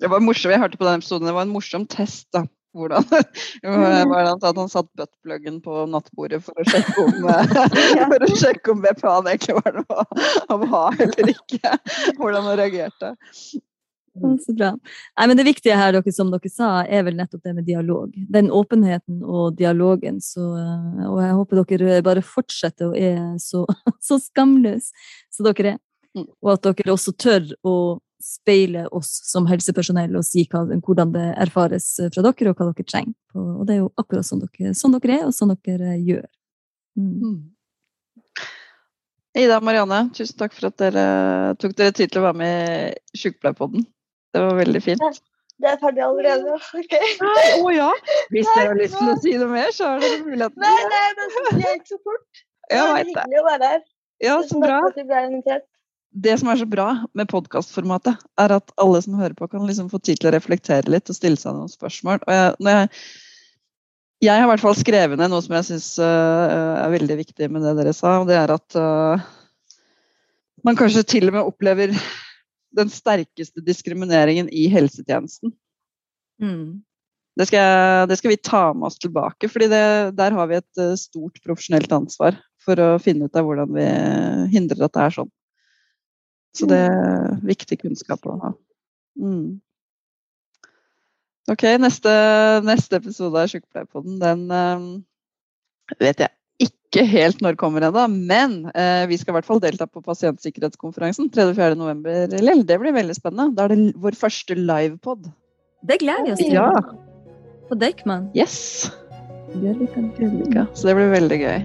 Speaker 1: Det var morsomt, Jeg hørte på den episoden, det var en morsom test. da. Hvordan, hvordan at han satt buttpluggen på nattbordet for å sjekke om, for å sjekke om BPA-en egentlig var noe å ha eller ikke. Hvordan han reagerte.
Speaker 2: Så bra. Nei, men Det viktige her, dere, som dere sa, er vel nettopp det med dialog. Den åpenheten og dialogen. Så, og jeg håper dere bare fortsetter å er så, så skamløse som dere er. Mm. Og at dere også tør å speile oss som helsepersonell og si hva, hvordan det erfares fra dere, og hva dere trenger. Og det er jo akkurat sånn dere, sånn dere er, og sånn dere gjør. Mm. mm.
Speaker 1: Ida og Marianne, tusen takk for at dere tok dere tid til å være med i Sykepleierpodden. Det var veldig fint.
Speaker 4: Det er ferdig allerede. Ok.
Speaker 1: Å oh, ja. Hvis dere har lyst til å si noe mer, så har dere muligheten.
Speaker 4: Nei, nei, det gikk så fort.
Speaker 1: Det var hyggelig
Speaker 4: å være her.
Speaker 1: Ja, så bra. Det som er så bra med podkastformatet, er at alle som hører på, kan liksom få tid til å reflektere litt og stille seg noen spørsmål. Og jeg, jeg, jeg har i hvert fall skrevet ned noe som jeg syns uh, eh, er veldig viktig med det dere sa, og det er at uh, man kanskje til og med opplever den sterkeste diskrimineringen i helsetjenesten. Mm. Det, skal, det, skal, vi ta med oss tilbake, for der har vi et uh, stort profesjonelt ansvar for å finne ut av hvordan vi hindrer at det er sånn. Så det er viktig kunnskap å ha. Mm. Ok, neste, neste, episode av Sykepleierpodden, den uh, vet jeg ikke helt når kommer ennå, men eh, vi skal i hvert fall delta på pasientsikkerhetskonferansen 3.-4.11. Det blir veldig spennende. Da er det vår første livepod.
Speaker 2: Det gleder vi oss til.
Speaker 1: Ja.
Speaker 2: På Deichman.
Speaker 1: Yes. Så det blir veldig gøy.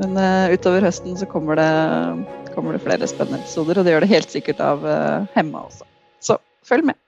Speaker 1: Men uh, utover høsten så kommer det, kommer det, flere spennende episoder, og det gjør det helt sikkert av uh, Hemma også. Så følg med.